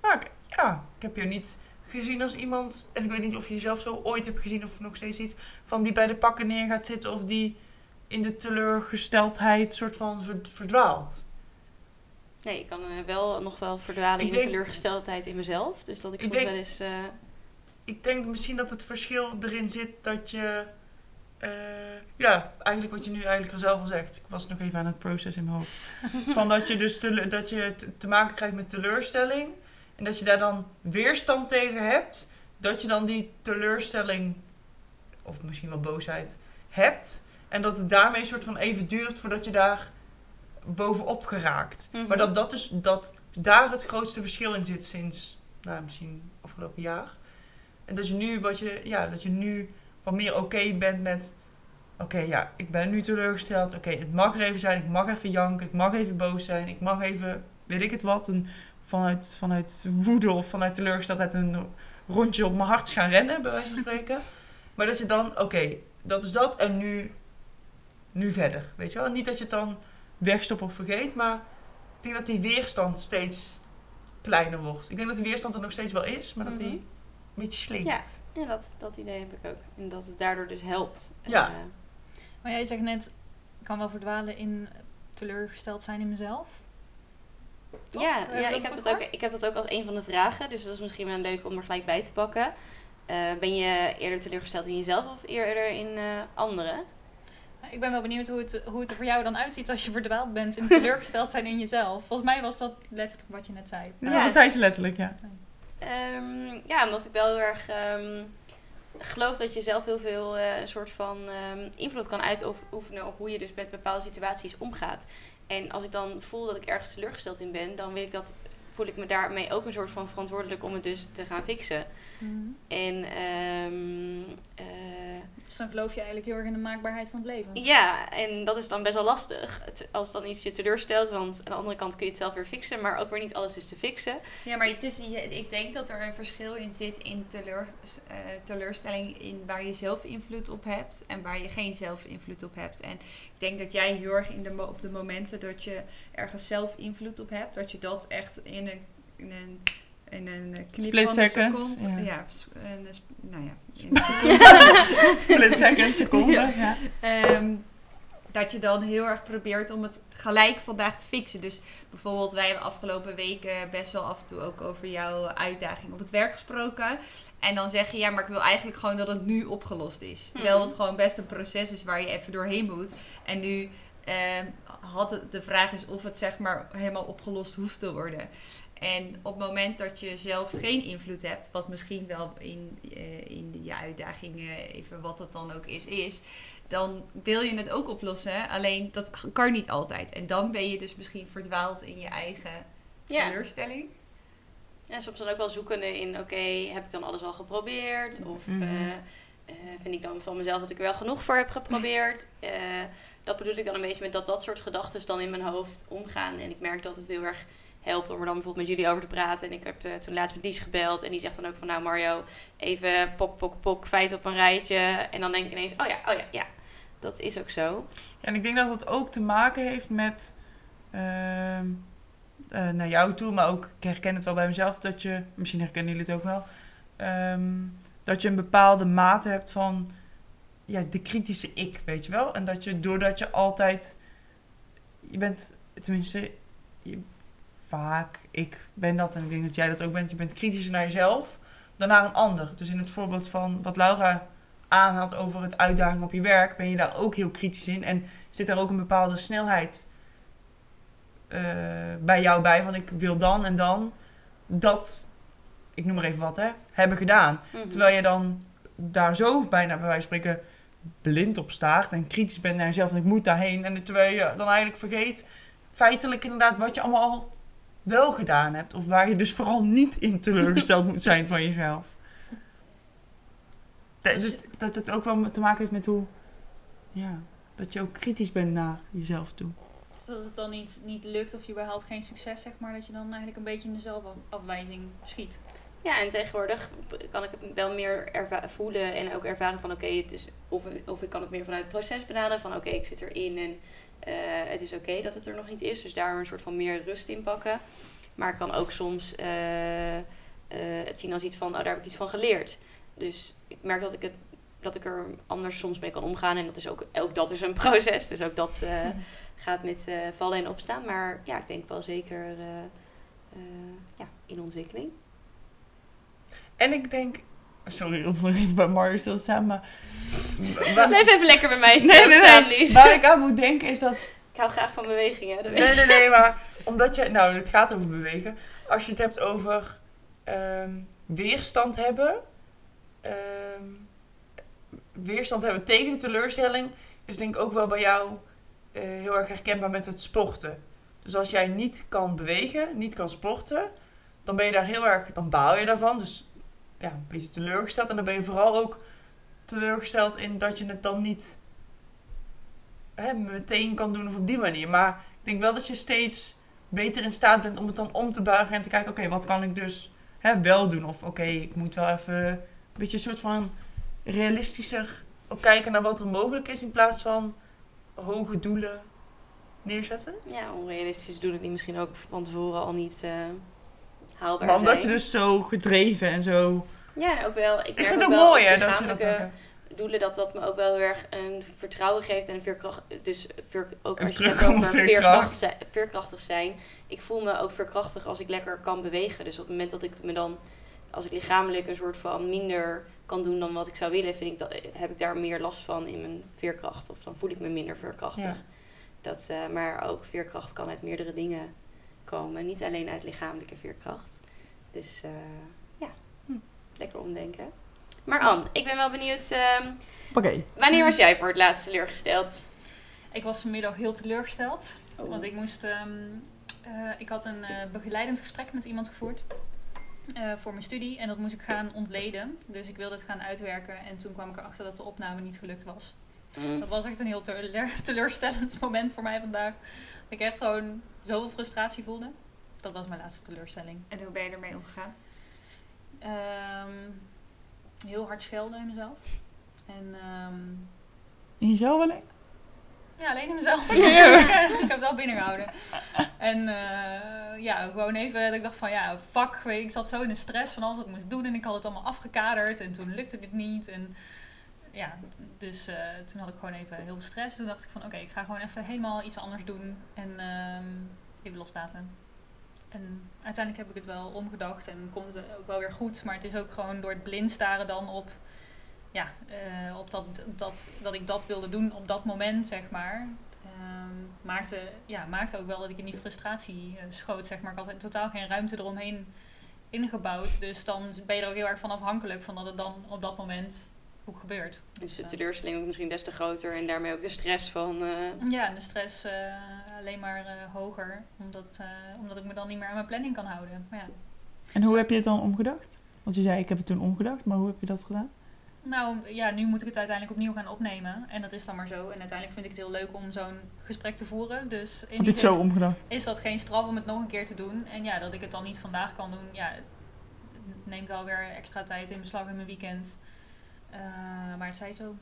Maar ja, ik heb je niet gezien als iemand, en ik weet niet of je jezelf zo ooit hebt gezien of nog steeds ziet, van die bij de pakken neer gaat zitten of die in de teleurgesteldheid soort van verd- verdwaalt. Nee, ik kan eh, wel nog wel verdwalen Ik in de denk- teleurgesteldheid in mezelf. Dus dat ik, Ik soms denk- wel eens... eh, Ik denk misschien dat het verschil erin zit dat je. eh, ja, eigenlijk wat je nu eigenlijk al zelf al zegt. Ik was nog even aan het processen in mijn hoofd. Van dat je dus dat je te maken krijgt met teleurstelling. En dat je daar dan weerstand tegen hebt. Dat je dan die teleurstelling, of misschien wel boosheid, hebt. En dat het daarmee een soort van even duurt voordat je daar bovenop geraakt. Mhm. Maar dat, dat, is, dat daar het grootste verschil in zit sinds, nou, misschien afgelopen jaar. En dat je nu, wat je, ja, dat je nu wat meer oké bent met... Oké, ja, ik ben nu teleurgesteld. Oké, het mag er even zijn. Ik mag even janken. Ik mag even boos zijn. Ik mag even, weet ik het wat, een, vanuit, vanuit woede of vanuit teleurgesteldheid een rondje op mijn hart gaan rennen, bij wijze van spreken. Maar dat je dan, oké, dat is dat en nu, nu verder. Weet je wel? Niet dat je het dan wegstopt of vergeet, maar ik denk dat die weerstand steeds kleiner wordt. Ik denk dat die weerstand er nog steeds wel is, maar dat die Mhm. een beetje slinkt. Ja. Ja, dat, dat idee heb ik ook. En dat het daardoor dus helpt. En, Ja. eh, Maar jij zegt net, ik kan wel verdwalen in teleurgesteld zijn in mezelf. Ja, ja ik, heb dat ook, ik heb dat ook als een van de vragen. Dus dat is misschien wel leuk om er gelijk bij te pakken. Eh, ben je eerder teleurgesteld in jezelf of eerder in eh, anderen? Ik ben wel benieuwd hoe het, hoe het er voor jou dan uitziet als je verdwaald bent en teleurgesteld zijn in jezelf. Volgens mij was dat letterlijk wat je net zei. Ja, Ja. dat zei ze letterlijk, ja. Ehm, ja, omdat ik wel heel erg ehm, geloof dat je zelf heel veel eh, een soort van ehm, invloed kan uitoefenen op hoe je dus met bepaalde situaties omgaat. En als ik dan voel dat ik ergens teleurgesteld in ben, dan wil ik dat, voel ik me daarmee ook een soort van verantwoordelijk om het dus te gaan fixen. En ehm, eh, Dus dan geloof je eigenlijk heel erg in de maakbaarheid van het leven. ja, en dat is dan best wel lastig. Het- als dan iets je teleurstelt, want aan de andere kant kun je het zelf weer fixen, maar ook weer niet alles is te fixen. Ja, maar het is, je, ik denk dat er een verschil in zit in teleur, eh, teleurstelling in waar je zelf invloed op hebt en waar je geen zelf invloed op hebt. En ik denk dat jij heel erg in de, op de momenten dat je ergens zelf invloed op hebt, dat je dat echt in een, in een, in een knip Split van een second, seconde, ja. nou ja, in een seconde, Split second, seconde. Ja. Ja. Ehm, dat je dan heel erg probeert om het gelijk vandaag te fixen. Dus bijvoorbeeld, wij hebben afgelopen weken best wel af en toe ook over jouw uitdaging op het werk gesproken. En dan zeg je, ja, maar ik wil eigenlijk gewoon dat het nu opgelost is. Terwijl Mhm. het gewoon best een proces is waar je even doorheen moet. En nu ehm, had het, de vraag is of het zeg maar helemaal opgelost hoeft te worden. En op het moment dat je zelf geen invloed hebt, wat misschien wel in, eh, in je uitdaging, eh, even wat het dan ook is, is, dan wil je het ook oplossen. Alleen dat kan niet altijd. En dan ben je dus misschien verdwaald in je eigen Ja. teleurstelling. En soms dan ook wel zoekende in, oké, heb ik dan alles al geprobeerd? Of Mhm. eh, eh, vind ik dan van mezelf dat ik er wel genoeg voor heb geprobeerd? Eh, dat bedoel ik dan een beetje met dat dat soort gedachten dan in mijn hoofd omgaan. En ik merk dat het heel erg helpt om er dan bijvoorbeeld met jullie over te praten. En ik heb eh, toen laatst met Lies gebeld. En die zegt dan ook van, nou Mario, even pok, pok, pok, feiten op een rijtje. En dan denk ik ineens, oh ja, oh ja, ja. Dat is ook zo. Ja, en ik denk dat het ook te maken heeft met ehm, eh, naar jou toe, maar ook ik herken het wel bij mezelf dat je, misschien herkennen jullie het ook wel, ehm, dat je een bepaalde mate hebt van ja, de kritische ik, weet je wel? En dat je doordat je altijd, je bent, tenminste, je, vaak, ik ben dat en ik denk dat jij dat ook bent, je bent kritischer naar jezelf dan naar een ander. Dus in het voorbeeld van wat Laura aanhaalt over het uitdaging op je werk, ben je daar ook heel kritisch in. En zit er ook een bepaalde snelheid eh, bij jou bij, van ik wil dan en dan dat, ik noem maar even wat, hè, hebben gedaan. Mhm. Terwijl je dan daar zo bijna bij wijze van spreken blind op staart en kritisch bent naar jezelf en ik moet daarheen. En terwijl je dan eigenlijk vergeet feitelijk inderdaad wat je allemaal al wel gedaan hebt. Of waar je dus vooral niet in teleurgesteld moet zijn van jezelf. Dat- Dus dat het ook wel te maken heeft met hoe... Ja, dat je ook kritisch bent naar jezelf toe. Dat het dan niet, niet lukt of je behaalt geen succes, zeg maar. Dat je dan eigenlijk een beetje in de zelfafwijzing schiet. Ja, en tegenwoordig kan ik het wel meer voelen en ook ervaren van oké, het is of, of ik kan het meer vanuit het proces benaderen van oké, ik zit erin en eh, het is oké dat het er nog niet is. Dus daar een soort van meer rust in pakken. Maar ik kan ook soms eh, eh, het zien als iets van, oh, daar heb ik iets van geleerd. Dus ik merk dat ik, het, dat ik er anders soms mee kan omgaan. En dat is ook, ook dat is een proces. Dus ook dat gaat met vallen en opstaan. Maar ja, ik denk wel zeker ja, in ontwikkeling. En ik denk... Sorry om nog even bij Mario stil te staan, maar... Blijf even lekker bij mij Nee, nee. Waar ik aan moet denken is dat... Ik hou graag van bewegingen, Nee, nee, nee, maar omdat je... Nou, het gaat over bewegen. Als je het hebt over ehm, weerstand hebben... ehm, weerstand hebben tegen de teleurstelling... is denk ik ook wel bij jou eh, heel erg herkenbaar met het sporten. Dus als jij niet kan bewegen, niet kan sporten... dan ben je daar heel erg... dan baal je daarvan. Dus ja, een beetje teleurgesteld. En dan ben je vooral ook teleurgesteld in dat je het dan niet hè, meteen kan doen of op die manier. Maar ik denk wel dat je steeds beter in staat bent om het dan om te buigen en te kijken, oké, wat kan ik dus hè, wel doen? Of oké, ik moet wel even een beetje een soort van realistischer ook kijken naar wat er mogelijk is in plaats van hoge doelen neerzetten. Ja, onrealistische doelen die misschien ook van tevoren al niet eh, haalbaar Maar omdat zijn. je dus zo gedreven en zo... Ja, en ook wel. Ik, Ik vind het ook mooi hè, dat je dat ook... doelen, dat dat me ook wel heel erg een vertrouwen geeft en een veerkracht. Dus veer, ook Even als je het over veerkracht. veerkrachtig zijn. Ik voel me ook veerkrachtig als ik lekker kan bewegen. Dus op het moment dat ik me dan, als ik lichamelijk een soort van minder kan doen dan wat ik zou willen, vind ik dat, heb ik daar meer last van in mijn veerkracht. Of dan voel ik me minder veerkrachtig. Ja. Dat, eh, maar ook veerkracht kan uit meerdere dingen komen. Niet alleen uit lichamelijke veerkracht. Dus eh, ja, Hm. lekker omdenken. Maar Anne, ik ben wel benieuwd. ehm, Oké. wanneer was jij voor het laatst teleurgesteld? Ik was vanmiddag heel teleurgesteld. Oh. Want ik moest. ehm, eh, ik had een eh, begeleidend gesprek met iemand gevoerd. eh, voor mijn studie. En dat moest ik gaan ontleden. Dus ik wilde het gaan uitwerken. En toen kwam ik erachter dat de opname niet gelukt was. Mm. Dat was echt een heel teleur- teleurstellend moment voor mij vandaag. Ik echt gewoon zoveel frustratie voelde. Dat was mijn laatste teleurstelling. En hoe ben je ermee omgegaan? Ehm, heel hard schelden in mezelf. En ehm, In jezelf alleen? Ja, alleen in mezelf. Ja. ik, heb het wel binnengehouden. En eh, ja, gewoon even dat ik dacht van ja, fuck. Ik zat zo in de stress van alles wat ik moest doen. En ik had het allemaal afgekaderd. En toen lukte het niet. En ja, dus eh, toen had ik gewoon even heel veel stress. Toen dacht ik van oké, ik ga gewoon even helemaal iets anders doen. En ehm, even loslaten. En uiteindelijk heb ik het wel omgedacht. En komt het ook wel weer goed. Maar het is ook gewoon door het blind staren dan op ja, eh, op dat, dat, dat ik dat wilde doen op dat moment, zeg maar. ehm, maakte, ja, maakte ook wel dat ik in die frustratie eh, schoot, zeg maar. Ik had totaal geen ruimte eromheen ingebouwd. Dus dan ben je er ook heel erg van afhankelijk van dat het dan op dat moment ook gebeurt. Dus de eh, teleurstelling ook misschien des te groter en daarmee ook de stress van. eh, ja, en de stress eh, alleen maar eh, hoger, omdat, eh, omdat ik me dan niet meer aan mijn planning kan houden. Maar ja. En hoe heb je het dan omgedacht? Want je zei, ik heb het toen omgedacht, maar hoe heb je dat gedaan? Nou ja, nu moet ik het uiteindelijk opnieuw gaan opnemen. En dat is dan maar zo. En uiteindelijk vind ik het heel leuk om zo'n gesprek te voeren. Dus in Heb je die het zo omgedacht? is dat geen straf om het nog een keer te doen. En ja, dat ik het dan niet vandaag kan doen, ja, het neemt alweer extra tijd in beslag in mijn weekend. Eh, maar het zij zo.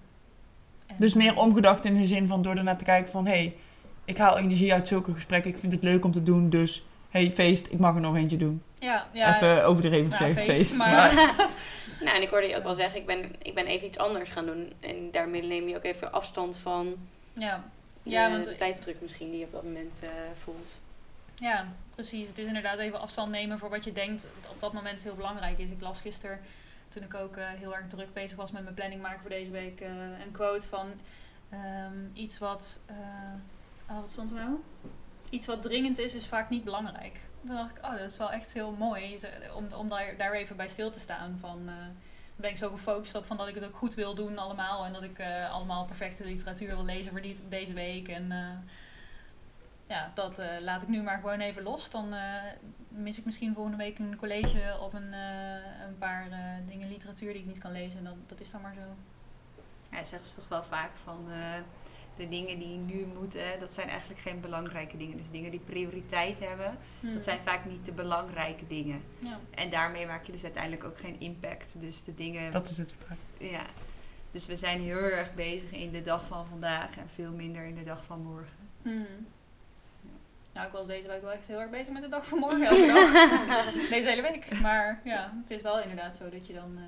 En, Dus meer omgedacht in de zin van door ernaar te kijken van... hé, hey, ik haal energie uit zulke gesprekken. Ik vind het leuk om te doen. Dus, hé, hey, feest, ik mag er nog eentje doen. Ja, ja. Even overdreven gezegd, feest, feest. maar- maar- nou, en ik hoorde je ook wel zeggen, ik ben, ik ben even iets anders gaan doen. En daarmee neem je ook even afstand van ja. de, Ja, want- de tijdsdruk misschien die je op dat moment eh, voelt. Ja, precies. Het is inderdaad even afstand nemen voor wat je denkt dat op dat moment heel belangrijk is. Ik las gisteren, toen ik ook eh, heel erg druk bezig was met mijn planning maken voor deze week, eh, een quote van ehm, iets wat. eh, ah, wat stond er nou? Iets wat dringend is, is vaak niet belangrijk. Toen dacht ik, oh, dat is wel echt heel mooi om, om daar, daar even bij stil te staan. Van, ben ik zo gefocust op van dat ik het ook goed wil doen allemaal. En dat ik allemaal perfecte literatuur wil lezen voor deze week. En ja, dat eh, laat ik nu maar gewoon even los. Dan eh, mis ik misschien volgende week een college of een, eh, een paar eh, dingen literatuur die ik niet kan lezen. Dat, dat is dan maar zo. Ja, zeggen ze toch wel vaak van... eh, de dingen die nu moeten, dat zijn eigenlijk geen belangrijke dingen. Dus dingen die prioriteit hebben, Hmm. dat zijn vaak niet de belangrijke dingen. Ja. En daarmee maak je dus uiteindelijk ook geen impact. Dus de dingen Dat is het vaak. ja. Dus we zijn heel erg bezig in de dag van vandaag en veel minder in de dag van morgen. Hmm. Nou, ik was deze week wel echt heel erg bezig met de dag van morgen. elke dag. Deze hele week. Maar ja, het is wel inderdaad zo dat je dan eh,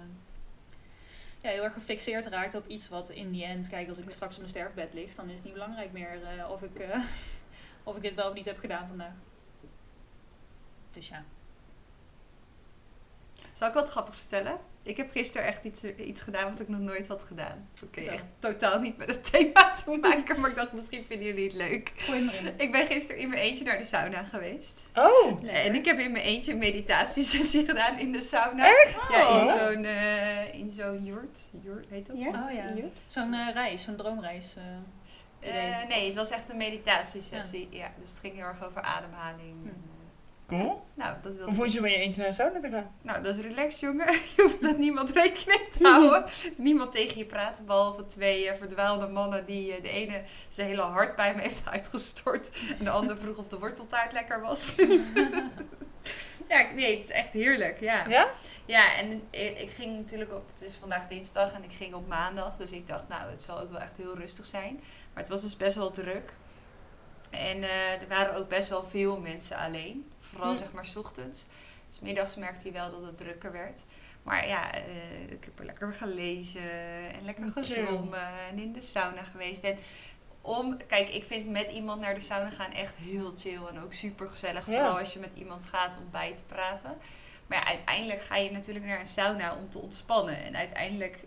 ja, heel erg gefixeerd raakt op iets wat in die end, kijk, als ik straks op mijn sterfbed lig, dan is het niet belangrijk meer eh, of, ik, eh, of ik dit wel of niet heb gedaan vandaag. Dus ja. Zal ik wat grappigs vertellen? Ik heb gisteren echt iets, iets gedaan wat ik nog nooit had gedaan. Oké, Zo. echt totaal niet met het thema te maken, maar ik dacht misschien vinden jullie het leuk. Ik ben gisteren in mijn eentje naar de sauna geweest. Oh, Lekker. En ik heb in mijn eentje een meditatiesessie gedaan in de sauna. echt? Ja, in Oh. zo'n eh in zo'n jurt. Jurt, heet dat? Ja? Oh ja. Zo'n eh, reis, zo'n droomreis. eh. Eh, nee, het was echt een meditatiesessie. Ja. dus het ging heel erg over ademhaling. Hm. Eh, Cool. nou, dat wilde Hoe vond je met je eentje naar de sauna te gaan? Nou, dat is relaxed, jongen. Je hoeft met niemand rekening te houden. niemand tegen je praten, behalve twee eh, verdwaalde mannen die eh, de ene zijn hele hart bij me heeft uitgestort. En de ander vroeg of de worteltaart lekker was. ja, nee, het is echt heerlijk, ja. Ja? Ja, en ik ik ging natuurlijk op, het is vandaag dinsdag en ik ging op maandag. Dus ik dacht, nou, het zal ook wel echt heel rustig zijn. Maar het was dus best wel druk. En eh, er waren ook best wel veel mensen alleen. Vooral Hm. zeg maar 's ochtends. Dus middags merkte hij wel dat het drukker werd. Maar ja, eh, ik heb er lekker gelezen en lekker gezwommen en in de sauna geweest. En om, kijk, ik vind met iemand naar de sauna gaan echt heel chill en ook super gezellig. Ja. Vooral als je met iemand gaat om bij te praten. Maar ja, uiteindelijk ga je natuurlijk naar een sauna om te ontspannen. En uiteindelijk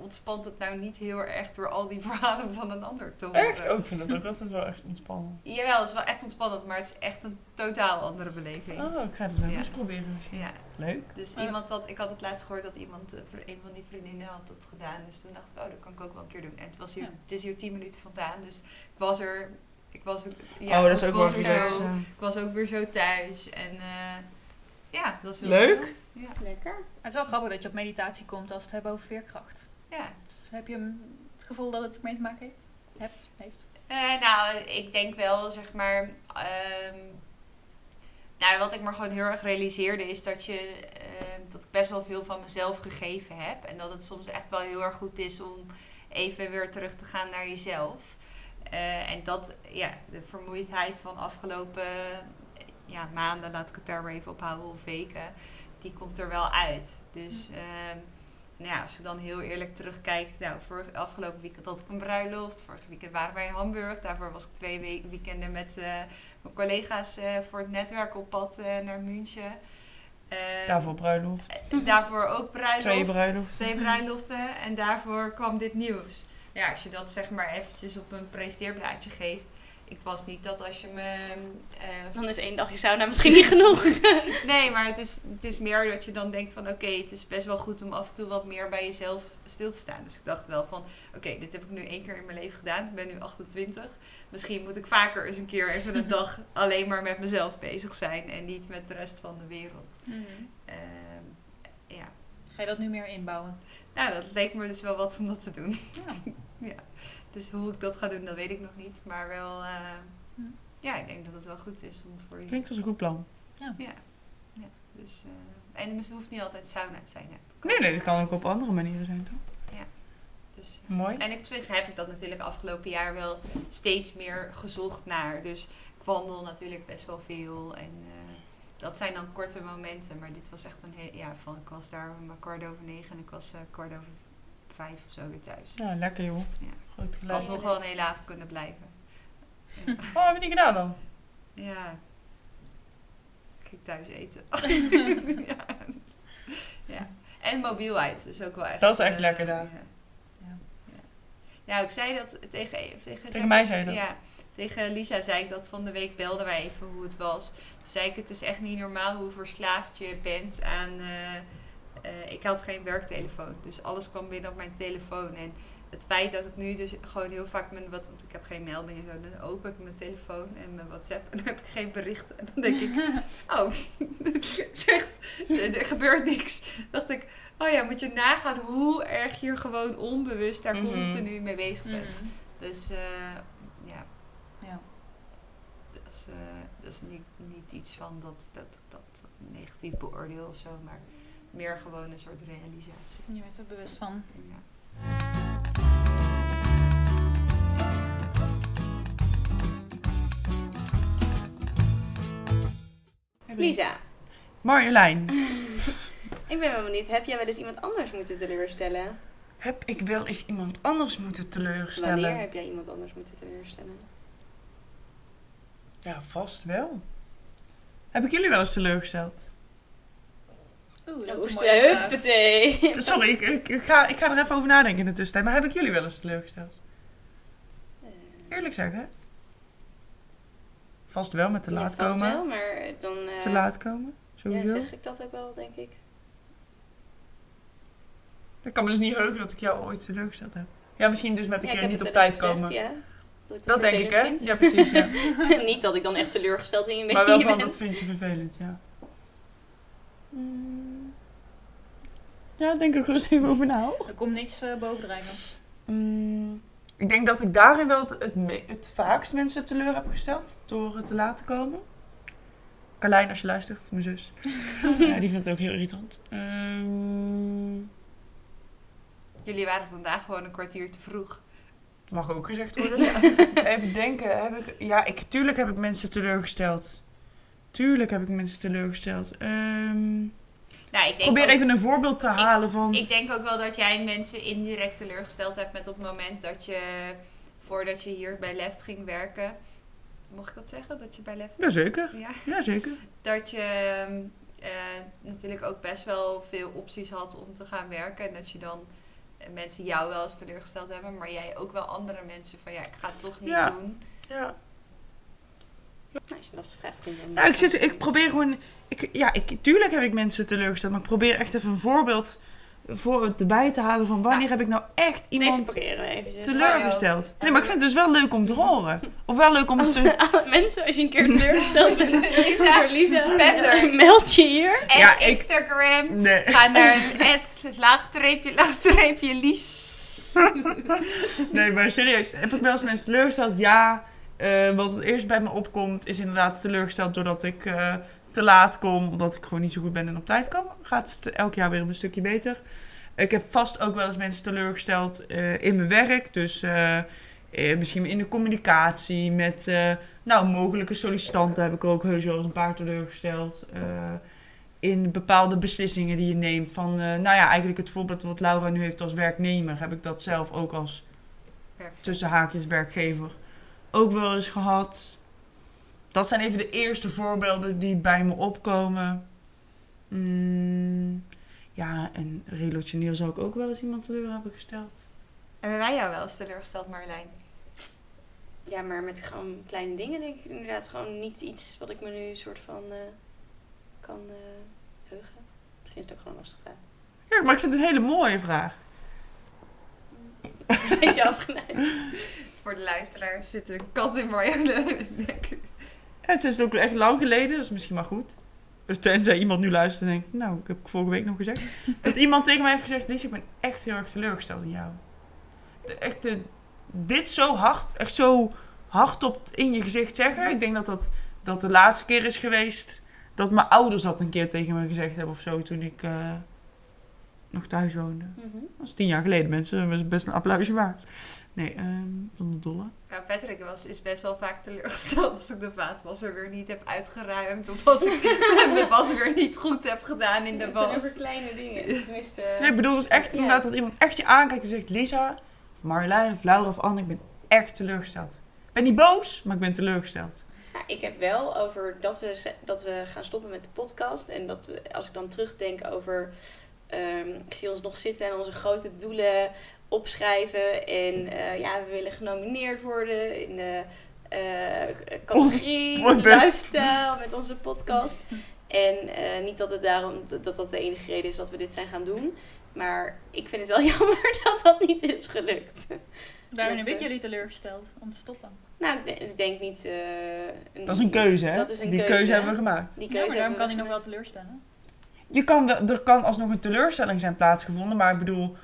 ontspant het nou niet heel erg door al die verhalen van een ander te horen. Echt? Oh, ik vind dat ook altijd wel echt ontspannend. Jawel, het is wel echt ontspannend, maar het is echt een totaal andere beleving. Oh, ik ga het ook Ja. eens proberen misschien. Ja, Leuk. dus Ja. iemand had, ik had het laatst gehoord dat iemand, eh, een van die vriendinnen had dat gedaan. Dus toen dacht ik, oh, dat kan ik ook wel een keer doen. En het, was hier, Ja. het is hier 10 minuten vandaan, dus ik was er, ik was, ja, oh, dat is ook was weer zo, zo. ik was ook weer zo thuis. En eh, ja, het was heel Leuk. Ja. Lekker. Het is wel grappig dat je op meditatie komt als we het hebben over veerkracht. Ja. Dus heb je het gevoel dat het ermee te maken heeft? Hebt? Heeft? Eh, nou, ik denk wel, zeg maar. ehm, nou, wat ik me gewoon heel erg realiseerde is dat, je, ehm, dat ik best wel veel van mezelf gegeven heb. En dat het soms echt wel heel erg goed is om even weer terug te gaan naar jezelf. Eh, en dat, ja, de vermoeidheid van afgelopen ja, maanden, laat ik het daar maar even op houden, of weken, die komt er wel uit. Dus ehm, nou ja, als je dan heel eerlijk terugkijkt, nou, vorig, afgelopen weekend had ik een bruiloft. Vorige weekend waren wij in Hamburg. Daarvoor was ik twee we- weekenden met eh, mijn collega's eh, voor het netwerk op pad eh, naar München. Daarvoor bruiloft. daarvoor ook bruiloft. Twee bruiloften. Twee bruiloften. En daarvoor kwam dit nieuws. Ja, als je dat zeg maar eventjes op een presenteerblaadje geeft. Het was niet dat als je me... eh, Dan is één dagje sauna misschien niet genoeg. Nee, maar het is, het is meer dat je dan denkt van oké, het is best wel goed om af en toe wat meer bij jezelf stil te staan. Dus ik dacht wel van oké, dit heb ik nu één keer in mijn leven gedaan. Ik ben nu 28. Misschien moet ik vaker eens een keer even een dag alleen maar met mezelf bezig zijn en niet met de rest van de wereld. Ehm, ja, Ga je dat nu meer inbouwen? nou dat leek me dus wel wat om dat te doen. Ja. ja. Dus hoe ik dat ga doen, dat weet ik nog niet. Maar wel, eh, Hm. ja, ik denk dat het wel goed is om voor je Klinkt als een goed plan. Ja. ja. Dus, eh, en het hoeft niet altijd sauna te zijn. Hè. Nee, nee, dat kan ook op andere manieren zijn, toch? Dus, eh, Mooi. En ik, op zich heb ik dat natuurlijk afgelopen jaar wel steeds meer gezocht naar. Dus ik wandel natuurlijk best wel veel. En eh, dat zijn dan korte momenten. Maar dit was echt een heel... Ja, van, ik was daar om kwart over negen en ik was eh, kwart over vijf of zo weer thuis. Ja, lekker joh. Ja. Groot Ik gelijk. had nog wel een hele avond kunnen blijven. Ja. Oh, heb je die gedaan dan? ja. Ik ging thuis eten. ja. ja. En mobielheid, dus ook wel echt. Dat is echt eh, lekker daar. Ja. Ja. Nou, ik zei dat tegen... Tegen, Tegen mij zei je dat. Ja, tegen Lisa zei ik dat van de week belden wij even hoe het was. Toen zei ik, het is echt niet normaal hoe verslaafd je bent aan... eh, eh, ik had geen werktelefoon, dus alles kwam binnen op mijn telefoon. En het feit dat ik nu dus gewoon heel vaak mijn... Wat, want ik heb geen meldingen zo, dan open ik mijn telefoon en mijn WhatsApp en dan heb ik geen berichten. En dan denk ik, oh, er, gebeurt niks. dacht ik, oh ja, moet je nagaan hoe erg je er gewoon onbewust daar Mhm. continu mee bezig bent. Mhm. Dus eh, ja, Ja. dat is, eh, dat is niet, niet iets van dat, dat, dat, dat negatief beoordeel of zo, maar meer gewoon een soort realisatie. Je werd er bewust van. Ja. Lisa, Marjolein, ik ben wel benieuwd. Heb jij wel eens iemand anders moeten teleurstellen? heb ik wel eens iemand anders moeten teleurstellen? Wanneer heb jij iemand anders moeten teleurstellen? Ja, vast wel. Heb ik jullie wel eens teleurgesteld? Oeh, dat is een huppatee. Sorry, ik, ik, ik ga, ik ga er even over nadenken in de tussentijd. Maar heb ik jullie wel eens teleurgesteld? Eerlijk zeggen. Vast wel met te Ja, laat vast komen. wel, maar dan... eh, Te laat komen, Ja, sowieso. zeg ik dat ook wel, denk ik. Ik kan me dus niet heugen dat ik jou ooit teleurgesteld heb. Ja, misschien dus met een Ja, ik keer heb niet het op eens tijd gezegd, komen. Ja, dat ik Dat denk ik, hè? vervelend Ja, precies. Ja. vind. Niet dat ik dan echt teleurgesteld in je ben. Maar wel van, dat vind je vervelend, ja. Mm. Ja, denk er gerust even over na. Er komt niks eh, bovendrijven. Mm, ik denk dat ik daarin wel het, het, me- het vaakst mensen teleur heb gesteld. Door het te laten komen. Carlijn, als je luistert, mijn zus. ja, die vindt het ook heel irritant. Ehm, Jullie waren vandaag gewoon een kwartier te vroeg. mag ook gezegd worden. Even denken. Heb ik, ja, ik, tuurlijk heb ik mensen teleurgesteld. Tuurlijk heb ik mensen teleurgesteld. Ehm, Nou, ik denk probeer ook- even een voorbeeld te halen van... Ik denk ook wel dat jij mensen indirect teleurgesteld hebt met op het moment dat je, voordat je hier bij Left ging werken, mocht ik dat zeggen? Dat je bij Left Jazeker, Ja. jazeker. Dat je ehm, eh, natuurlijk ook best wel veel opties had om te gaan werken. En dat je dan eh, mensen jou wel eens teleurgesteld hebben, maar jij ook wel andere mensen van ja, ik ga het toch niet Ja. doen. Ja. Nou, je een lastige vraag vindt. dan- Nou, ik, zit, ik probeer gewoon... Ik, ja, ik, tuurlijk heb ik mensen teleurgesteld, maar ik probeer echt even een voorbeeld voor het erbij te halen van wanneer heb ik nou echt iemand even. teleurgesteld. Nee, maar ik vind het dus wel leuk om te horen. Of wel leuk om Als te... mensen, als je een keer teleurgesteld bent, Lisa, Lisa, spender. meld je hier. En Ja, ik- Instagram. Nee. Ga naar het laatste reepje, laatste reepje, Lies. nee, maar serieus. Heb ik wel eens mensen teleurgesteld? Ja. Eh, wat het eerst bij me opkomt is inderdaad teleurgesteld doordat ik eh, te laat kom. Omdat ik gewoon niet zo goed ben en op tijd kom. Gaat het elk jaar weer een stukje beter. Ik heb vast ook wel eens mensen teleurgesteld eh, in mijn werk. Dus misschien in de communicatie met nou, mogelijke sollicitanten heb ik er ook heus wel eens een paar teleurgesteld. In bepaalde beslissingen die je neemt. Van, nou ja, eigenlijk het voorbeeld wat Laura nu heeft als werknemer, heb ik dat zelf ook als tussen haakjes werkgever ook wel eens gehad. Dat zijn even de eerste voorbeelden die bij me opkomen. Mm, ja, en relationeel zou ik ook wel eens iemand teleur hebben gesteld. Hebben wij jou wel eens teleurgesteld, Marjolein? Ja, maar met gewoon kleine dingen denk ik inderdaad gewoon niet iets wat ik me nu soort van eh, kan eh, heugen. Misschien is het ook gewoon een lastige vraag. Ja, maar ik vind het een hele mooie vraag. Beetje afgeleid. Voor de luisteraars zit er een kat in Marjolein. Ja, het is ook echt lang geleden, dat is misschien maar goed. Dus tenzij iemand nu luistert en denkt, nou, ik heb vorige week nog gezegd. dat iemand tegen mij heeft gezegd, Lies, ik ben echt heel erg teleurgesteld in jou. De, echt, de, dit zo hard, echt zo hard op in je gezicht zeggen. Ik denk dat dat, dat de laatste keer is geweest dat mijn ouders dat een keer tegen me gezegd hebben of zo, toen ik eh, nog thuis woonde. Mhm. Dat is tien jaar geleden, mensen. Dat is best een applausje waard. Nee, ehm zonder dolle. Ja, Patrick was, is best wel vaak teleurgesteld als ik de vaatwasser weer niet heb uitgeruimd. Of als ik de was weer niet goed heb gedaan in de Het zijn over was. kleine dingen. Tenminste, Nee, ik bedoel dus echt Ja. inderdaad dat iemand echt je aankijkt en zegt... Lisa, of Marjolein, of Laura of Anne, ik ben echt teleurgesteld. Ik ben niet boos, maar ik ben teleurgesteld. Ja, ik heb wel over dat we, dat we gaan stoppen met de podcast. En dat we, als ik dan terugdenk over. Ehm, ik zie ons nog zitten en onze grote doelen opschrijven. En eh, ja, we willen genomineerd worden in de eh, categorie lifestyle met onze podcast. En eh, niet dat het daarom dat dat de enige reden is dat we dit zijn gaan doen. Maar ik vind het wel jammer dat dat niet is gelukt. Waarin Dat, heb ik jullie teleurgesteld om te stoppen? Nou, ik denk, ik denk niet. eh, een- Dat is een keuze, hè? Dat is een Die keuze, keuze hebben we gemaakt. Die Ja, keuze maar daarom hebben kan hij nog wel teleurstellen. Je kan er kan alsnog een teleurstelling zijn plaatsgevonden, maar ik bedoel...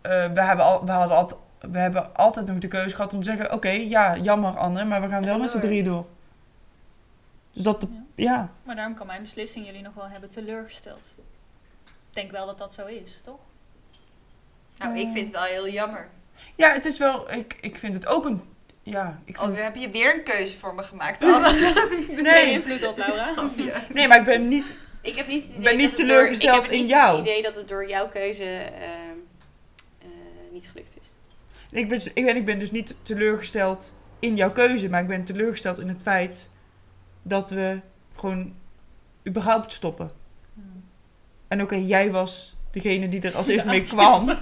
eh, we, hebben al, we hadden altijd we hebben altijd nog de keuze gehad om te zeggen... Oké, ja, jammer Anne, maar we gaan wel met z'n drieën door. Dus dat, de, Ja. ja. Maar daarom kan mijn beslissing jullie nog wel hebben teleurgesteld. Ik denk wel dat dat zo is, toch? Nou, ik vind het wel heel jammer. Ja, het is wel... Ik, ik vind het ook een... Ja, ik vind Oh, heb je weer een keuze voor me gemaakt, Anne? nee, invloed op Laura. Nee, maar ik ben niet... Ik heb niet het idee ben niet teleurgesteld door, ik heb in niet jou. het idee dat het door jouw keuze ehm, eh, niet gelukt is. Ik ben, ik, ben, ik ben dus niet teleurgesteld in jouw keuze, maar ik ben teleurgesteld in het feit dat we gewoon überhaupt stoppen. Hmm. En oké, jij was degene die er als eerst mee kwam.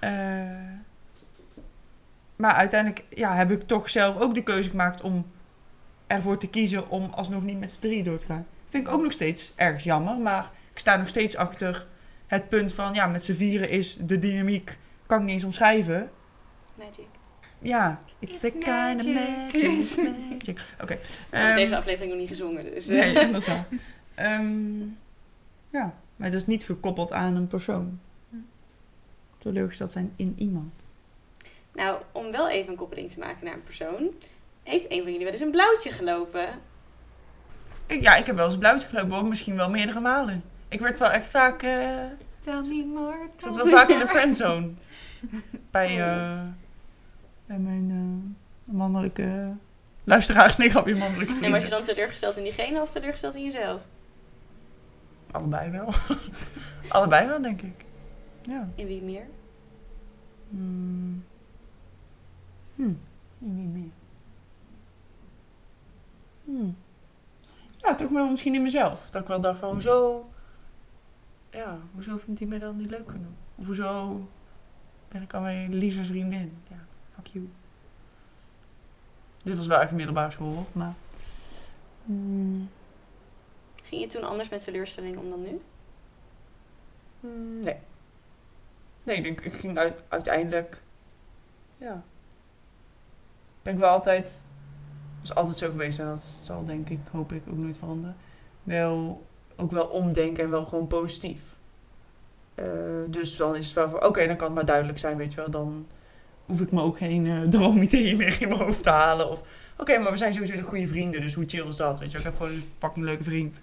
Eh, maar uiteindelijk ja, heb ik toch zelf ook de keuze gemaakt om ervoor te kiezen om alsnog niet met z'n drieën door te gaan. Vind ik ook nog steeds erg jammer, maar ik sta nog steeds achter het punt van ja, met z'n vieren is de dynamiek, kan ik niet eens omschrijven. Magic. Ja, it's, It's a kind of magic. magic. magic. Oké. We hebben ehm, deze aflevering nog niet gezongen, dus... eh, Nee, dat is waar. Ehm, ja, maar het is niet gekoppeld aan een persoon. Teleurgesteld zijn in iemand. Nou, om wel even een koppeling te maken naar een persoon... Heeft een van jullie wel eens een blauwtje gelopen? Ik, ja, ik heb wel eens een blauwtje gelopen, hoor. misschien wel meerdere malen. Ik werd wel echt vaak, eh, Tell me more. ik zat wel vaak in de friendzone. Bij, eh, bij mijn eh, mannelijke luisteraars. Nee, grapje, mannelijke En was je vrienden. dan teleurgesteld in diegene of teleurgesteld in jezelf? Allebei wel. Allebei wel, denk ik. Ja. In wie meer? Hmm. Hmm. In wie meer? Hmm. Ja, toch wel misschien in mezelf. Dat ik wel dacht van, hoezo... Ja, hoezo vindt hij me dan niet leuk genoeg? Of hoezo ben ik al mijn lieve vriendin? Ja, fuck you. Dit was wel echt middelbare school, maar... Hmm. Ging je toen anders met teleurstelling om dan nu? Hmm, Nee. Nee, ik, denk, ik ging uit, uiteindelijk. Ja. Ben ik wel altijd. Dat is altijd zo geweest en dat zal denk ik, hoop ik, ook nooit veranderen. Wel, ook wel omdenken en wel gewoon positief. Eh, dus dan is het wel voor, oké, dan kan het maar duidelijk zijn, weet je wel. Dan hoef ik me ook geen eh droomideeën meer in mijn hoofd te halen. Of, oké, maar we zijn sowieso de goede vrienden, dus hoe chill is dat, weet je wel. Ik heb gewoon een fucking leuke vriend.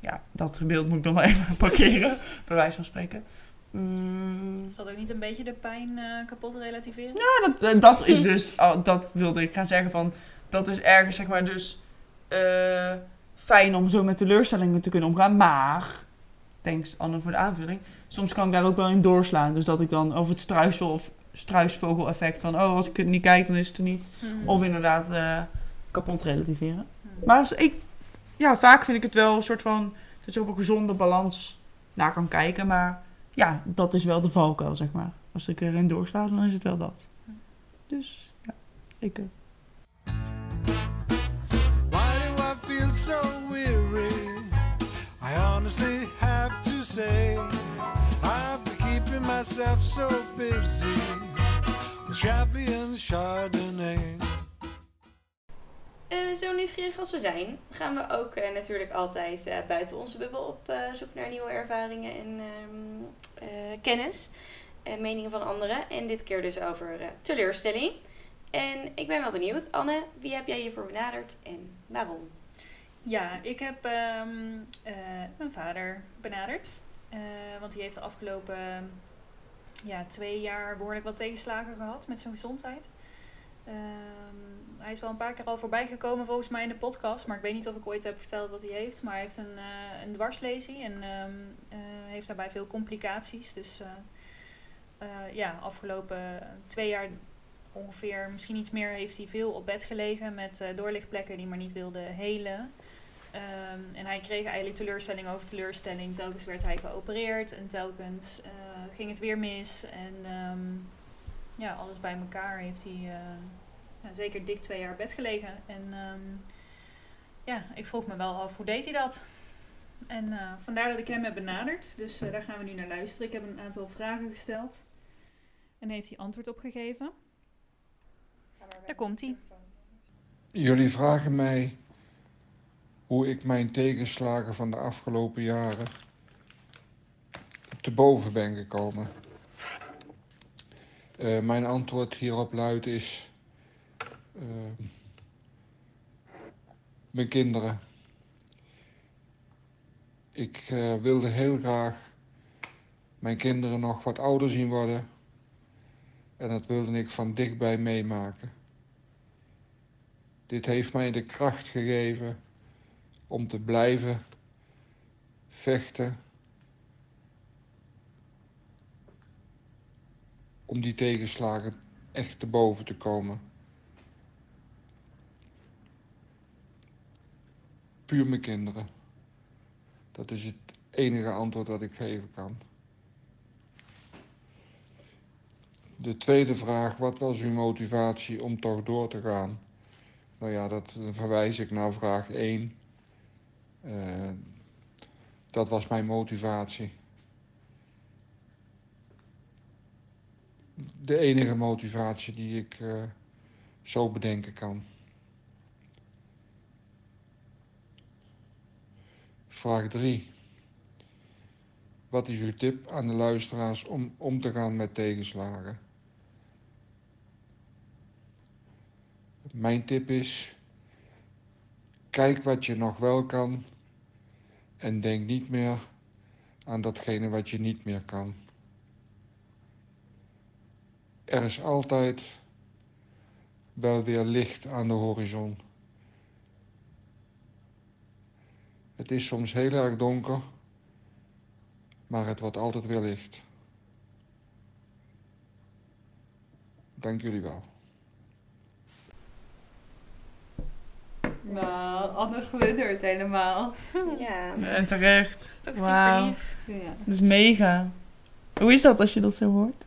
Ja, dat beeld moet ik nog maar even parkeren, bij wijze van spreken. Mm, Is dat ook niet een beetje de pijn eh, kapot relativeren? ja, dat, dat is dus, oh, dat wilde ik gaan zeggen van, dat is ergens zeg maar dus eh, fijn om zo met teleurstellingen te kunnen omgaan. Maar, thanks Anne voor de aanvulling, soms kan ik daar ook wel in doorslaan. Dus dat ik dan over het struisvogel of struisvogel effect van, oh als ik het niet kijk dan is het er niet. Mhm. Of inderdaad eh, kapot relativeren. Mhm. Maar als ik, ja, vaak vind ik het wel een soort van dat je op een gezonde balans naar kan kijken. Maar ja, dat is wel de valkuil, zeg maar. Als ik erin doorsla, dan is het wel dat. Dus ja, zeker. Why do I feel so weary? I honestly have to say, I've been keeping myself so busy Chardonnay. Eh, zo nieuwsgierig als we zijn, gaan we ook eh, natuurlijk altijd eh, buiten onze bubbel op zoek naar nieuwe ervaringen en ehm, eh, kennis en meningen van anderen. En dit keer dus over teleurstelling. En ik ben wel benieuwd, Anne, wie heb jij hiervoor benaderd en waarom? Ja, ik heb ehm, eh, mijn vader benaderd. Eh, want die heeft de afgelopen ja, twee jaar behoorlijk wat tegenslagen gehad met zijn gezondheid. Ehm, hij is wel een paar keer al voorbij gekomen volgens mij in de podcast. Maar ik weet niet of ik ooit heb verteld wat hij heeft. Maar hij heeft een, eh een dwarslesie en ehm, eh, heeft daarbij veel complicaties. Dus eh, ja, afgelopen twee jaar ongeveer, misschien iets meer, heeft hij veel op bed gelegen met eh, doorlichtplekken die maar niet wilden helen. Ehm, en hij kreeg eigenlijk teleurstelling over teleurstelling. Telkens werd hij geopereerd en telkens eh, ging het weer mis. En ehm, ja, alles bij elkaar heeft hij eh, ja, zeker dik twee jaar bed gelegen. En ehm, ja, ik vroeg me wel af, hoe deed hij dat? En vandaar dat ik hem heb benaderd. Dus daar gaan we nu naar luisteren. Ik heb een aantal vragen gesteld. En heeft hij antwoord op gegeven. Daar komt hij. Jullie vragen mij hoe ik mijn tegenslagen van de afgelopen jaren te boven ben gekomen. Eh, mijn antwoord hierop luidt is... eh, mijn kinderen. Ik eh, wilde heel graag mijn kinderen nog wat ouder zien worden. En dat wilde ik van dichtbij meemaken. Dit heeft mij de kracht gegeven om te blijven vechten. Om die tegenslagen echt te boven te komen. Puur mijn kinderen. Dat is het enige antwoord dat ik geven kan. De tweede vraag, wat was uw motivatie om toch door te gaan? Nou ja, dat verwijs ik naar vraag 1. Eh, dat was mijn motivatie. De enige motivatie die ik eh, zo bedenken kan. Vraag 3. Wat is uw tip aan de luisteraars om om te gaan met tegenslagen? Mijn tip is: kijk wat je nog wel kan en denk niet meer aan datgene wat je niet meer kan. Er is altijd wel weer licht aan de horizon. Het is soms heel erg donker, maar het wordt altijd weer licht. Dank jullie wel. Nou, Anne glundert helemaal. Ja, En terecht. dat is toch super lief. Ja. Dat is mega. Hoe is dat als je dat zo hoort?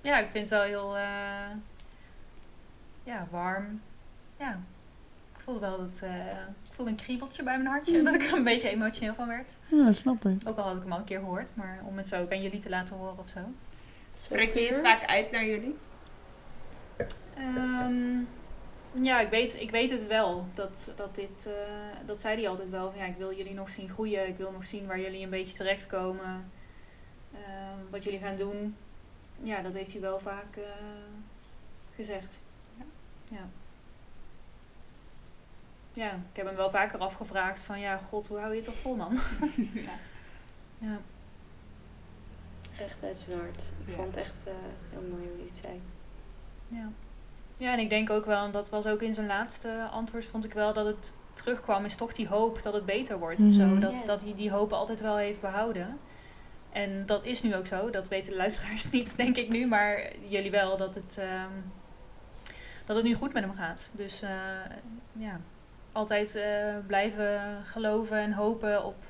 Ja, ik vind het wel heel eh, ja, warm. Ja, ik voelde wel dat eh, ik voelde een kriebeltje bij mijn hartje. Dat ik er een beetje emotioneel van werd. Ja, dat snap ik. Ook al had ik hem al een keer gehoord, maar om het zo ook aan jullie te laten horen of zo. Spreekt hij het vaak uit naar jullie? Ehm, ja, ik weet, ik weet het wel. Dat, dat, dit, eh, dat zei hij altijd wel. Van, ja, ik wil jullie nog zien groeien. Ik wil nog zien waar jullie een beetje terechtkomen. Ehm, wat jullie gaan doen. Ja, dat heeft hij wel vaak eh, gezegd. Ja. ja. Ja, ik heb hem wel vaker afgevraagd van... Ja, god, hoe hou je het toch vol, man? ja. Ja. Recht uit zijn hart. Ik Ja. vond het echt eh, heel mooi hoe je het zei. Ja. Ja, en ik denk ook wel, en dat was ook in zijn laatste antwoord, vond ik wel dat het terugkwam, is toch die hoop dat het beter wordt of zo. Mhm. Dat, dat hij die hoop altijd wel heeft behouden. En dat is nu ook zo. Dat weten de luisteraars niet, denk ik nu, maar jullie wel, dat het, ehm, dat het nu goed met hem gaat. Dus eh, ja, altijd eh, blijven geloven en hopen op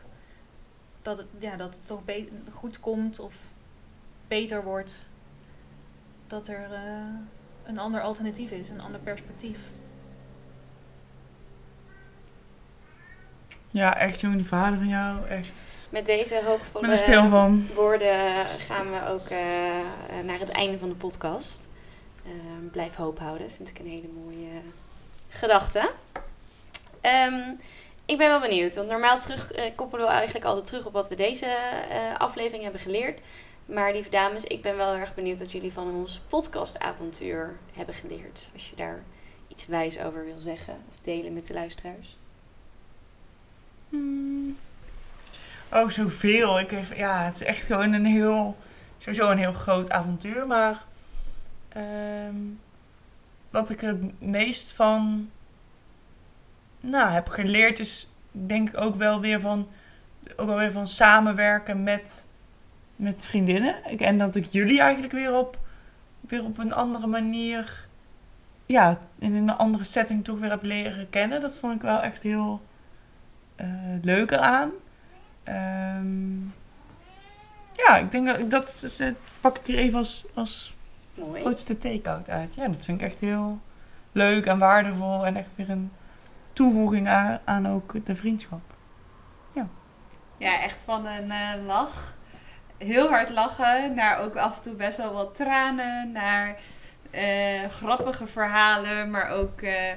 dat het, ja, dat het toch goed komt of beter wordt. Dat er eh, een ander alternatief is, een ander perspectief. Ja, echt jongen, die vader van jou. Echt. Met deze van. woorden gaan we ook eh, naar het einde van de podcast. Ehm, blijf hoop houden, vind ik een hele mooie gedachte. Ehm, ik ben wel benieuwd, want normaal terug, koppelen we eigenlijk altijd terug op wat we deze eh, aflevering hebben geleerd. Maar lieve dames, ik ben wel erg benieuwd wat jullie van ons podcastavontuur hebben geleerd. Als je daar iets wijs over wil zeggen of delen met de luisteraars. Hmm. Oh, zoveel. Ik ja, het is echt gewoon een heel, sowieso een heel groot avontuur. Maar ehm, wat ik het meest van, nou, heb geleerd is, denk ik ook wel weer van, ook wel weer van samenwerken met, met vriendinnen. Ik- En dat ik jullie eigenlijk weer op, weer op een andere manier, ja, in een andere setting toch weer heb leren kennen. Dat vond ik wel echt heel eh, leuk eraan. Ehm, ja, ik denk dat dat is, eh, pak ik er even als, als Mooi. grootste take-out uit. Ja, dat vind ik echt heel leuk en waardevol en echt weer een toevoeging aan, aan ook de vriendschap. Ja, echt van een eh, lach. Heel hard lachen. Naar ook af en toe best wel wat tranen. Naar eh, grappige verhalen. Maar ook eh,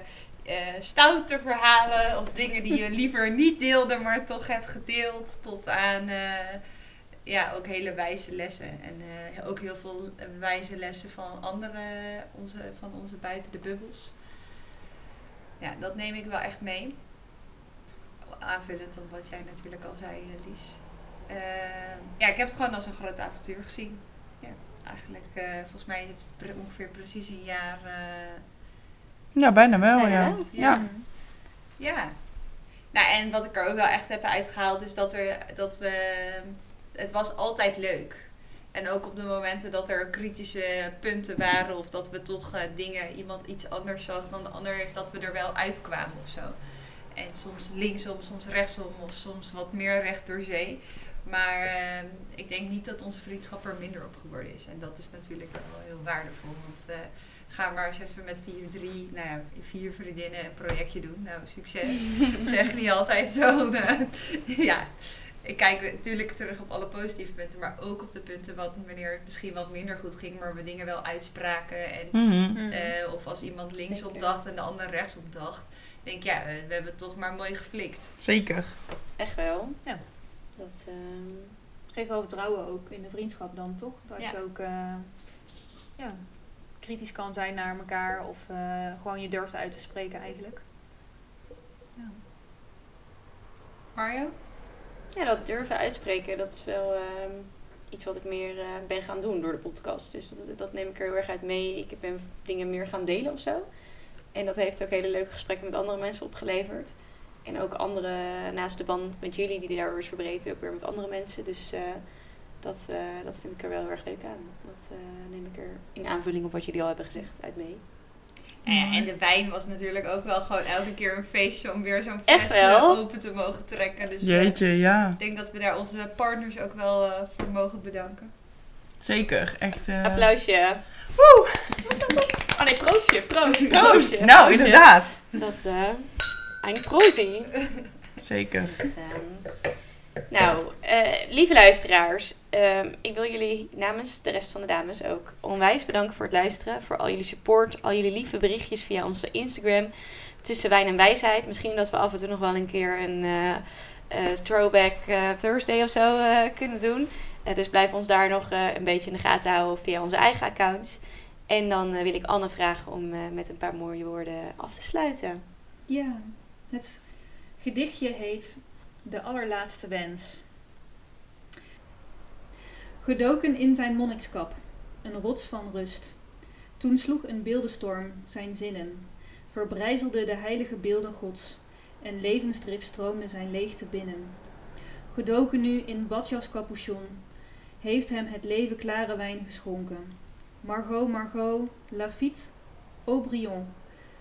stoute verhalen. Of dingen die je liever niet deelde, maar toch hebt gedeeld. Tot aan ja, ook hele wijze lessen. En ook heel veel wijze lessen van andere, onze, van onze buiten de bubbels. Ja, dat neem ik wel echt mee. Aanvullend op wat jij natuurlijk al zei, Lies. Eh, ja, ik heb het gewoon als een groot avontuur gezien. Ja, eigenlijk, eh, volgens mij heeft het ongeveer precies een jaar... eh, Ja, bijna wel, ja. Ja. ja. Nou, en wat ik er ook wel echt heb uitgehaald is dat, er, dat we... Het was altijd leuk. En ook op de momenten dat er kritische punten waren... of dat we toch eh, dingen, iemand iets anders zag dan de ander... is dat we er wel uitkwamen of zo. En soms linksom, soms rechtsom of soms wat meer recht door zee. Maar eh, ik denk niet dat onze vriendschap er minder op geworden is. En dat is natuurlijk wel heel waardevol. Want eh, ga maar eens even met vier, drie, nou ja, vier vriendinnen een projectje doen. Nou, succes. zeg niet altijd zo. ja, ik kijk natuurlijk terug op alle positieve punten. Maar ook op de punten wat, wanneer het misschien wat minder goed ging. Maar we dingen wel uitspraken. En Mhm. Mhm. eh, of als iemand linksom Zeker. dacht en de ander rechtsom dacht. Denk ja, eh, we hebben het toch maar mooi geflikt. Zeker. Echt wel. Ja. Dat, ehm, geeft wel vertrouwen ook in de vriendschap dan, toch? Dat Ja. je ook eh, ja, kritisch kan zijn naar elkaar of eh, gewoon je durft uit te spreken eigenlijk. Ja. Mario? ja, dat durven uitspreken, dat is wel ehm, iets wat ik meer eh, ben gaan doen door de podcast. Dus dat, dat neem ik er heel erg uit mee. Ik ben dingen meer gaan delen of zo. En dat heeft ook hele leuke gesprekken met andere mensen opgeleverd. En ook andere, naast de band met jullie, die daardoor is verbreed, ook weer met andere mensen. Dus eh, dat, eh, dat vind ik er wel heel erg leuk aan. Dat eh, neem ik er in aanvulling op wat jullie al hebben gezegd uit mee. En, ja, en de wijn was natuurlijk ook wel gewoon elke keer een feestje om weer zo'n fles open te mogen trekken. Dus Jeetje, ja. ik denk dat we daar onze partners ook wel eh, voor mogen bedanken. Zeker. Echt. eh, Applausje. Woe! Oh nee, proostje. Proost. Proost. Proostje, Nou, inderdaad. Dat, eh een proosie. Zeker. Dat, ehm, nou, eh, lieve luisteraars, ehm, ik wil jullie namens de rest van de dames ook onwijs bedanken voor het luisteren. Voor al jullie support, al jullie lieve berichtjes via onze Instagram. Tussen wijn en wijsheid. Misschien dat we af en toe nog wel een keer een eh, eh, throwback eh, Thursday of zo eh, kunnen doen. Eh, dus blijf ons daar nog eh, een beetje in de gaten houden via onze eigen accounts. En dan wil ik Anne vragen om eh, met een paar mooie woorden af te sluiten. ja, het gedichtje heet De allerlaatste wens. Gedoken in zijn monnikskap, een rots van rust. Toen sloeg een beeldenstorm zijn zinnen, verbrijzelde de heilige beelden gods, en levensdrift stroomde zijn leegte binnen. Gedoken nu in badjas capuchon, heeft hem het leven klare wijn geschonken. Margot, Margot, Lafitte, Aubryon.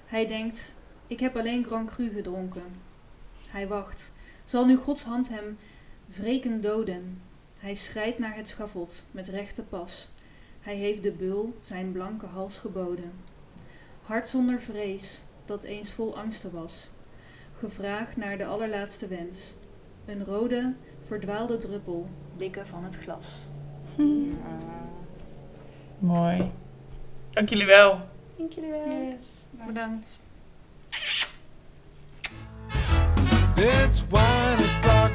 Hij denkt, ik heb alleen Grand Cru gedronken. Hij wacht. Zal nu Gods hand hem wreken doden? Hij schrijdt naar het schavot met rechte pas. Hij heeft de beul zijn blanke hals geboden. Hart zonder vrees, dat eens vol angsten was. Gevraagd naar de allerlaatste wens. Een rode, verdwaalde druppel, likken van het glas. Mooi. Dank jullie wel. Dank jullie wel. Bedankt. It's wine o'clock.